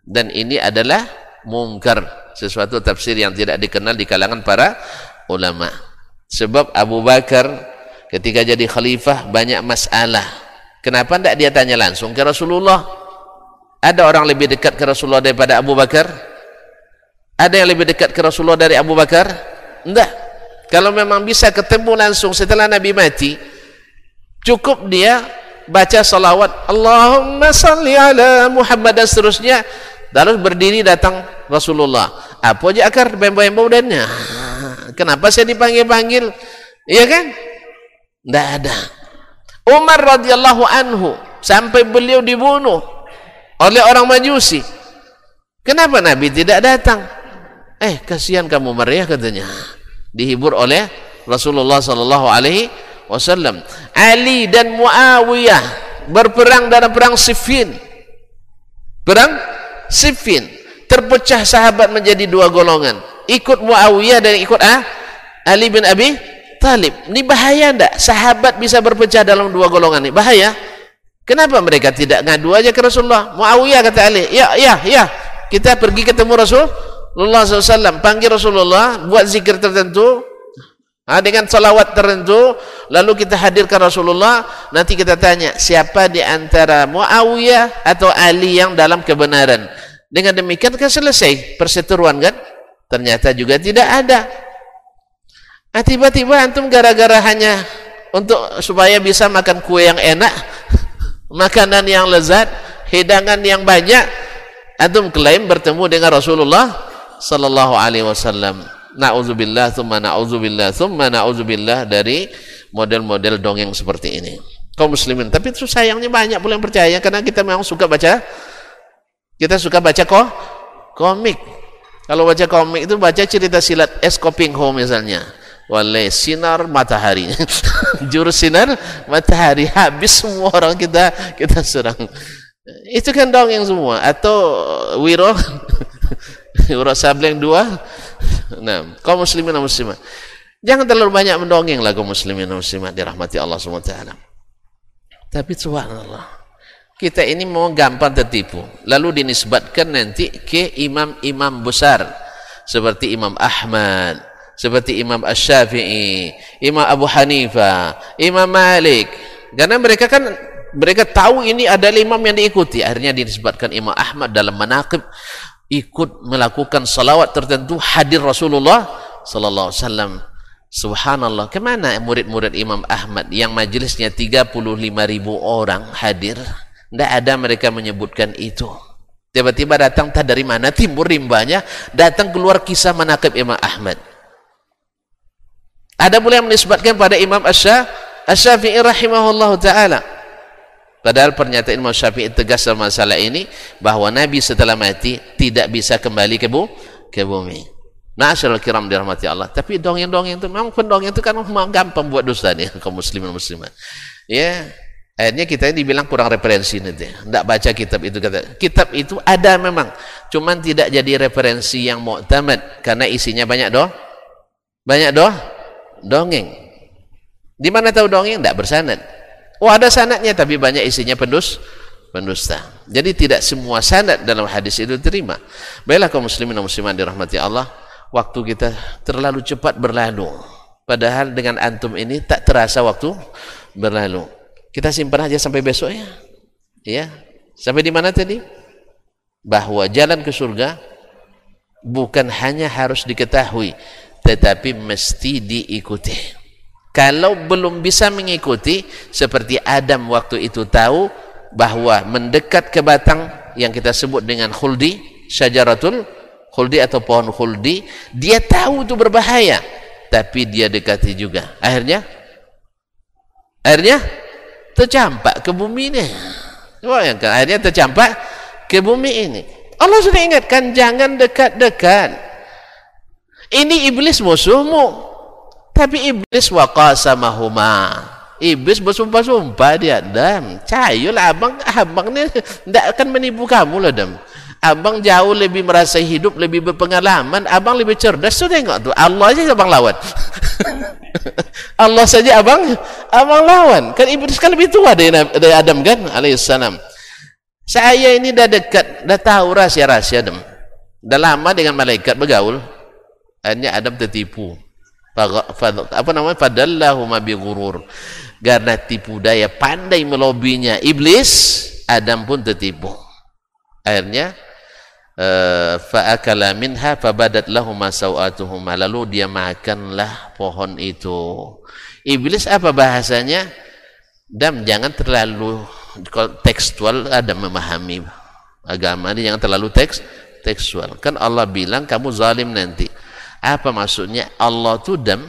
A: Dan ini adalah mungkar, sesuatu tafsir yang tidak dikenal di kalangan para ulama. Sebab Abu Bakar ketika jadi khalifah banyak masalah Kenapa tidak dia tanya langsung ke Rasulullah? Ada orang lebih dekat ke Rasulullah daripada Abu Bakar? Ada yang lebih dekat ke Rasulullah dari Abu Bakar? Tidak. Kalau memang bisa ketemu langsung setelah Nabi mati, cukup dia baca salawat Allahumma salli ala Muhammad dan seterusnya lalu berdiri datang Rasulullah apa aja akar bembo-bembo dannya kenapa saya dipanggil-panggil iya kan tidak ada Umar radhiyallahu anhu sampai beliau dibunuh oleh orang Majusi. Kenapa Nabi tidak datang? Eh, kasihan kamu Umar ya katanya. Dihibur oleh Rasulullah sallallahu alaihi wasallam. Ali dan Muawiyah berperang dalam perang Siffin. Perang Siffin. Terpecah sahabat menjadi dua golongan. Ikut Muawiyah dan ikut ah, Ali bin Abi Talib. Ini bahaya enggak? Sahabat bisa berpecah dalam dua golongan ini. Bahaya. Kenapa mereka tidak ngadu aja ke Rasulullah? Muawiyah kata Ali, ya, ya, ya. Kita pergi ketemu Rasulullah SAW. Panggil Rasulullah, buat zikir tertentu. Ha, dengan salawat tertentu. Lalu kita hadirkan Rasulullah. Nanti kita tanya, siapa di antara Muawiyah atau Ali yang dalam kebenaran? Dengan demikian kan selesai perseteruan kan? Ternyata juga tidak ada. Nah, tiba-tiba antum gara-gara hanya untuk supaya bisa makan kue yang enak, makanan yang lezat, hidangan yang banyak, antum klaim bertemu dengan Rasulullah sallallahu alaihi wasallam. Nauzubillah tsumma nauzubillah tsumma nauzubillah dari model-model dongeng seperti ini. Kaum muslimin, tapi itu sayangnya banyak pula yang percaya karena kita memang suka baca kita suka baca kok komik. Kalau baca komik itu baca cerita silat Eskoping Ho misalnya oleh sinar matahari. Jurus sinar matahari. Habis semua orang kita kita serang. Itu kan dongeng semua. Atau wiro wiro sableng dua. Nah kaum muslimin dan muslimat. Jangan terlalu banyak mendongeng lah kaum muslimin dan muslimat dirahmati Allah SWT. Tapi subhanallah kita ini mau gampang tertipu. Lalu dinisbatkan nanti ke imam-imam besar. Seperti Imam Ahmad seperti Imam Ash-Syafi'i, Imam Abu Hanifah, Imam Malik. Karena mereka kan mereka tahu ini ada imam yang diikuti. Akhirnya disebutkan Imam Ahmad dalam manaqib ikut melakukan salawat tertentu hadir Rasulullah sallallahu alaihi wasallam. Subhanallah, ke mana murid-murid Imam Ahmad yang majelisnya 35 ribu orang hadir? Tidak ada mereka menyebutkan itu. Tiba-tiba datang tak dari mana timur rimbanya, datang keluar kisah manakib Imam Ahmad. Ada pula yang menisbatkan pada Imam Asy-Syafi'i rahimahullah taala. Padahal pernyataan Imam Syafi'i tegas dalam masalah ini bahawa Nabi setelah mati tidak bisa kembali ke, bu ke bumi. Ma'asyiral kiram dirahmati Allah. Tapi dongeng-dongeng itu memang pendongeng itu kan memang gampang buat dosa nih kaum muslimin muslimat. Ya, akhirnya kita ini dibilang kurang referensi nanti. Tidak baca kitab itu kata. Kitab itu ada memang, cuman tidak jadi referensi yang mu'tamad karena isinya banyak doh. Banyak doh dongeng. Di mana tahu dongeng? Tidak bersanad. Oh ada sanadnya tapi banyak isinya pendus, pendusta. Jadi tidak semua sanad dalam hadis itu terima. Baiklah kaum muslimin dan muslimat dirahmati Allah, waktu kita terlalu cepat berlalu. Padahal dengan antum ini tak terasa waktu berlalu. Kita simpan aja sampai besok ya. Ya. Sampai di mana tadi? Bahwa jalan ke surga bukan hanya harus diketahui tetapi mesti diikuti. Kalau belum bisa mengikuti seperti Adam waktu itu tahu bahwa mendekat ke batang yang kita sebut dengan khuldi syajaratul khuldi atau pohon khuldi dia tahu itu berbahaya tapi dia dekati juga. Akhirnya? Akhirnya? Tercampak ke bumi ini. Akhirnya tercampak ke bumi ini. Allah sudah ingatkan jangan dekat-dekat ini iblis musuhmu. Tapi iblis waqasamahuma. Iblis bersumpah-sumpah dia, "Dam, cayul abang abang ni tidak akan menipu kamu lah, Dam." Abang jauh lebih merasa hidup, lebih berpengalaman, abang lebih cerdas. So tengok tu, Allah saja abang lawan. Allah saja abang abang lawan. Kan iblis kan lebih tua dari, dari Adam kan alaihissalam. Saya ini dah dekat, dah tahu rahasia-rahasia Adam. Dah lama dengan malaikat bergaul akhirnya Adam tertipu. Apa namanya? Fadallahu ma bighurur karena tipu daya pandai melobinya iblis Adam pun tertipu. Akhirnya uh, fa akala minha fabadat lahum sawatuhuma. Lalu dia makanlah pohon itu. Iblis apa bahasanya? Dam jangan terlalu tekstual ada memahami agama ini. Jangan terlalu teks tekstual. Kan Allah bilang kamu zalim nanti apa maksudnya? Allah itu dam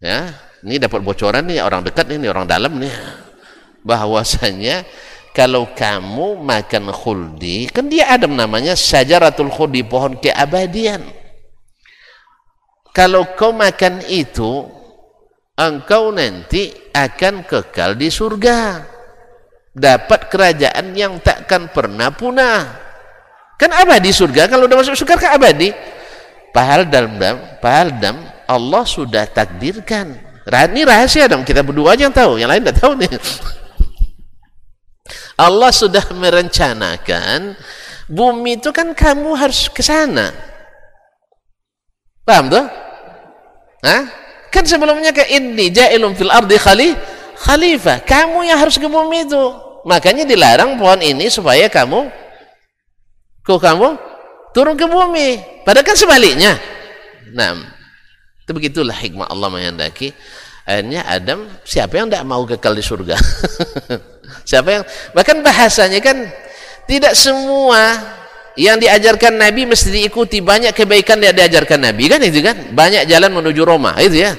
A: ya ini dapat bocoran nih orang dekat nih orang dalam nih. Bahwasanya kalau kamu makan khuldi kan dia Adam namanya syajaratul khuldi pohon keabadian. Kalau kau makan itu engkau nanti akan kekal di surga. Dapat kerajaan yang takkan pernah punah. Kan abadi surga kalau udah masuk surga kan abadi Pahal dalam pahal dalam Allah sudah takdirkan. Ini rahasia dong kita berdua aja yang tahu, yang lain tidak tahu nih. Allah sudah merencanakan bumi itu kan kamu harus ke sana. Paham tuh? Hah? Kan sebelumnya ke ini ja'ilum fil ardi khali khalifah. Kamu yang harus ke bumi itu. Makanya dilarang pohon ini supaya kamu kok kamu turun ke bumi. Padahal kan sebaliknya. Nah itu begitulah hikmah Allah menghendaki. Akhirnya Adam siapa yang tidak mau kekal di surga? Siapa yang bahkan bahasanya kan tidak semua yang diajarkan Nabi mesti diikuti. Banyak kebaikan yang diajarkan Nabi. Kan itu kan? Banyak jalan menuju Roma. Itu ya.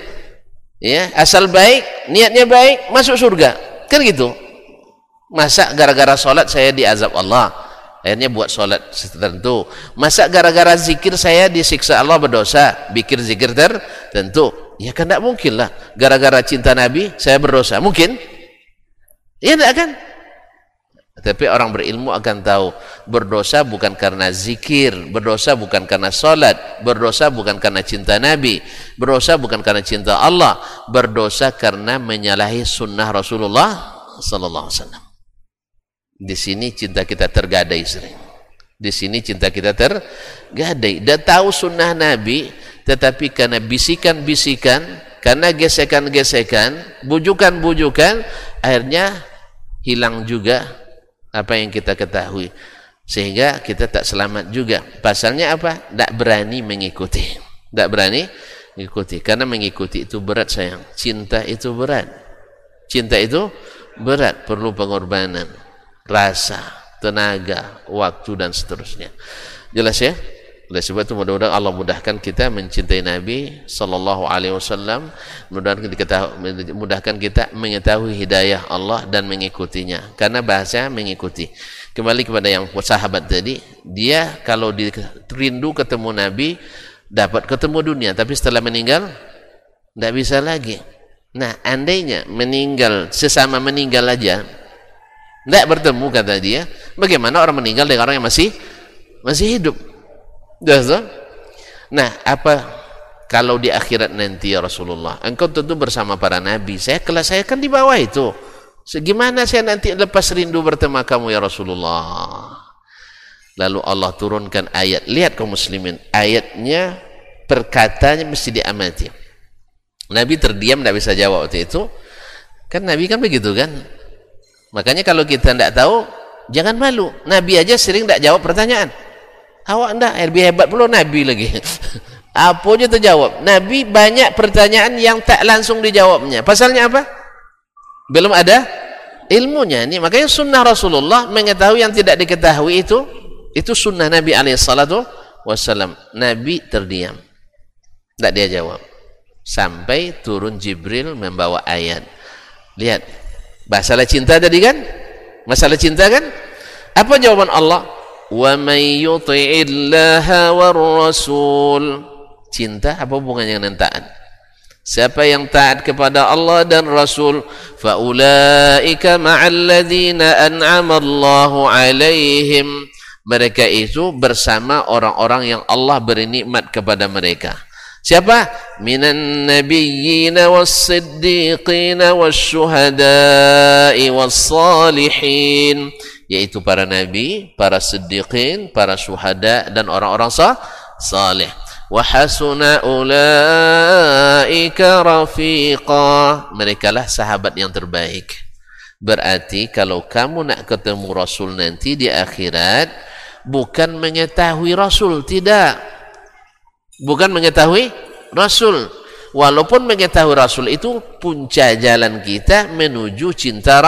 A: Ya asal baik niatnya baik masuk surga. Kan gitu. Masa gara-gara sholat saya diazab Allah akhirnya buat solat tertentu masa gara-gara zikir saya disiksa Allah berdosa bikin zikir tertentu Ya kan tidak mungkin lah. Gara-gara cinta Nabi, saya berdosa. Mungkin? Ya tidak kan? Tapi orang berilmu akan tahu berdosa bukan karena zikir, berdosa bukan karena solat, berdosa bukan karena cinta Nabi, berdosa bukan karena cinta Allah, berdosa karena menyalahi sunnah Rasulullah Sallallahu Alaihi Wasallam. Di sini cinta kita tergadai sering. Di sini cinta kita tergadai. Dan tahu sunnah Nabi, tetapi karena bisikan-bisikan, karena gesekan-gesekan, bujukan-bujukan, akhirnya hilang juga apa yang kita ketahui. Sehingga kita tak selamat juga. Pasalnya apa? Tak berani mengikuti. Tak berani mengikuti. Karena mengikuti itu berat sayang. Cinta itu berat. Cinta itu berat. Perlu pengorbanan rasa tenaga waktu dan seterusnya jelas ya oleh sebab itu mudah-mudahan Allah mudahkan kita mencintai Nabi sallallahu alaihi wasallam, mudahkan kita mudahkan kita mengetahui hidayah Allah dan mengikutinya. Karena bahasa mengikuti. Kembali kepada yang sahabat tadi, dia kalau di, rindu ketemu Nabi dapat ketemu dunia, tapi setelah meninggal tidak bisa lagi. Nah, andainya meninggal sesama meninggal aja tidak bertemu kata dia, bagaimana orang meninggal dengan orang yang masih masih hidup? Nah, apa kalau di akhirat nanti ya Rasulullah, engkau tentu bersama para nabi. Saya kelas saya kan di bawah itu. Segimana saya nanti lepas rindu bertemu kamu ya Rasulullah? Lalu Allah turunkan ayat. Lihat kaum muslimin, ayatnya perkataannya mesti diamati. Nabi terdiam tidak bisa jawab waktu itu. Kan Nabi kan begitu kan? Makanya kalau kita tidak tahu, jangan malu. Nabi aja sering tidak jawab pertanyaan. Awak enggak, lebih hebat pula Nabi lagi. apa aja terjawab. Nabi banyak pertanyaan yang tak langsung dijawabnya. Pasalnya apa? Belum ada ilmunya. Ini makanya sunnah Rasulullah mengetahui yang tidak diketahui itu itu sunnah Nabi alaihissalatu wassalam. Nabi terdiam. Tak dia jawab. Sampai turun Jibril membawa ayat. Lihat. Masalah cinta tadi kan? Masalah cinta kan? Apa jawaban Allah? Wa may yuti'illaha war rasul. Cinta apa hubungannya dengan taat? Siapa yang taat kepada Allah dan Rasul, faulaika ma'al ladzina an'ama Allahu 'alaihim. Mereka itu bersama orang-orang yang Allah beri nikmat kepada mereka siapa minan nabiyyin was-siddiqin wasyuhada'i was-salihin yaitu para nabi, para siddiqin, para syuhada dan orang-orang sah, salih. Wa hasuna ulaika rafiqa. Mereka lah sahabat yang terbaik. Berarti kalau kamu nak ketemu Rasul nanti di akhirat, bukan mengetahui Rasul, tidak. Bukan mengetahui Rasul. Walaupun mengetahui Rasul itu punca jalan kita menuju cinta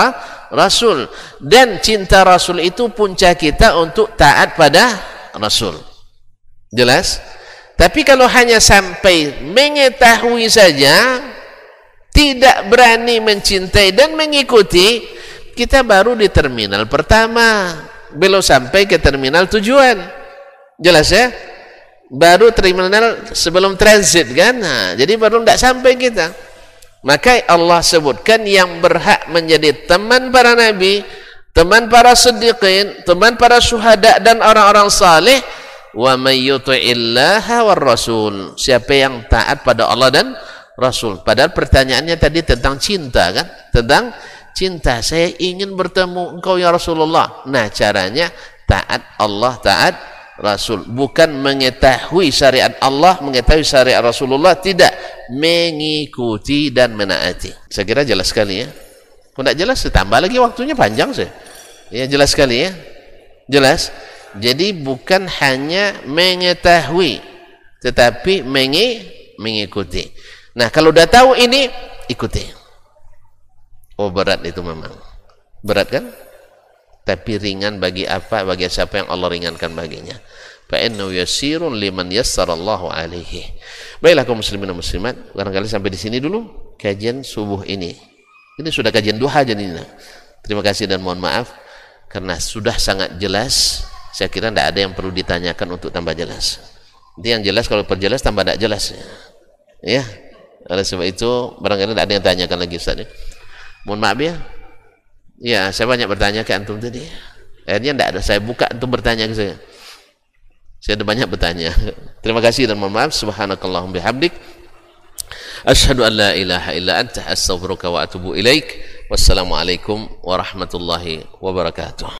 A: Rasul. Dan cinta Rasul itu punca kita untuk taat pada Rasul. Jelas? Tapi kalau hanya sampai mengetahui saja tidak berani mencintai dan mengikuti kita baru di terminal pertama. Belum sampai ke terminal tujuan. Jelas ya baru terminal sebelum transit kan nah, jadi baru tidak sampai kita maka Allah sebutkan yang berhak menjadi teman para nabi, teman para siddiqin, teman para syuhada dan orang-orang saleh wa may war rasul. Siapa yang taat pada Allah dan Rasul. Padahal pertanyaannya tadi tentang cinta kan? Tentang cinta. Saya ingin bertemu engkau ya Rasulullah. Nah, caranya taat Allah, taat Rasul. Bukan mengetahui syariat Allah mengetahui syariat Rasulullah tidak. Mengikuti dan menaati. Saya kira jelas sekali ya. Kalau tidak jelas? Tambah lagi waktunya panjang sih. Ya jelas sekali ya. Jelas. Jadi bukan hanya mengetahui tetapi mengi mengikuti. Nah kalau sudah tahu ini ikuti. Oh berat itu memang. Berat kan tapi ringan bagi apa? Bagi siapa yang Allah ringankan baginya. Fa innahu yasirun liman yassarallahu alaihi. Baiklah kaum muslimin dan muslimat barangkali sampai di sini dulu kajian subuh ini. Ini sudah kajian duha jadi terima kasih dan mohon maaf karena sudah sangat jelas. Saya kira tidak ada yang perlu ditanyakan untuk tambah jelas. Nanti yang jelas kalau perjelas tambah tidak jelas. Ya. Oleh sebab itu barangkali tidak ada yang tanyakan lagi Ustaz ya. mohon maaf ya ya saya banyak bertanya ke antum tadi. Akhirnya tidak ada. Saya buka untuk bertanya ke saya. Saya ada banyak bertanya. Terima kasih dan mohon maaf. Subhanakallahum bihamdik. Asyhadu an la ilaha illa anta astaghfiruka wa atubu ilaik. Wassalamualaikum warahmatullahi wabarakatuh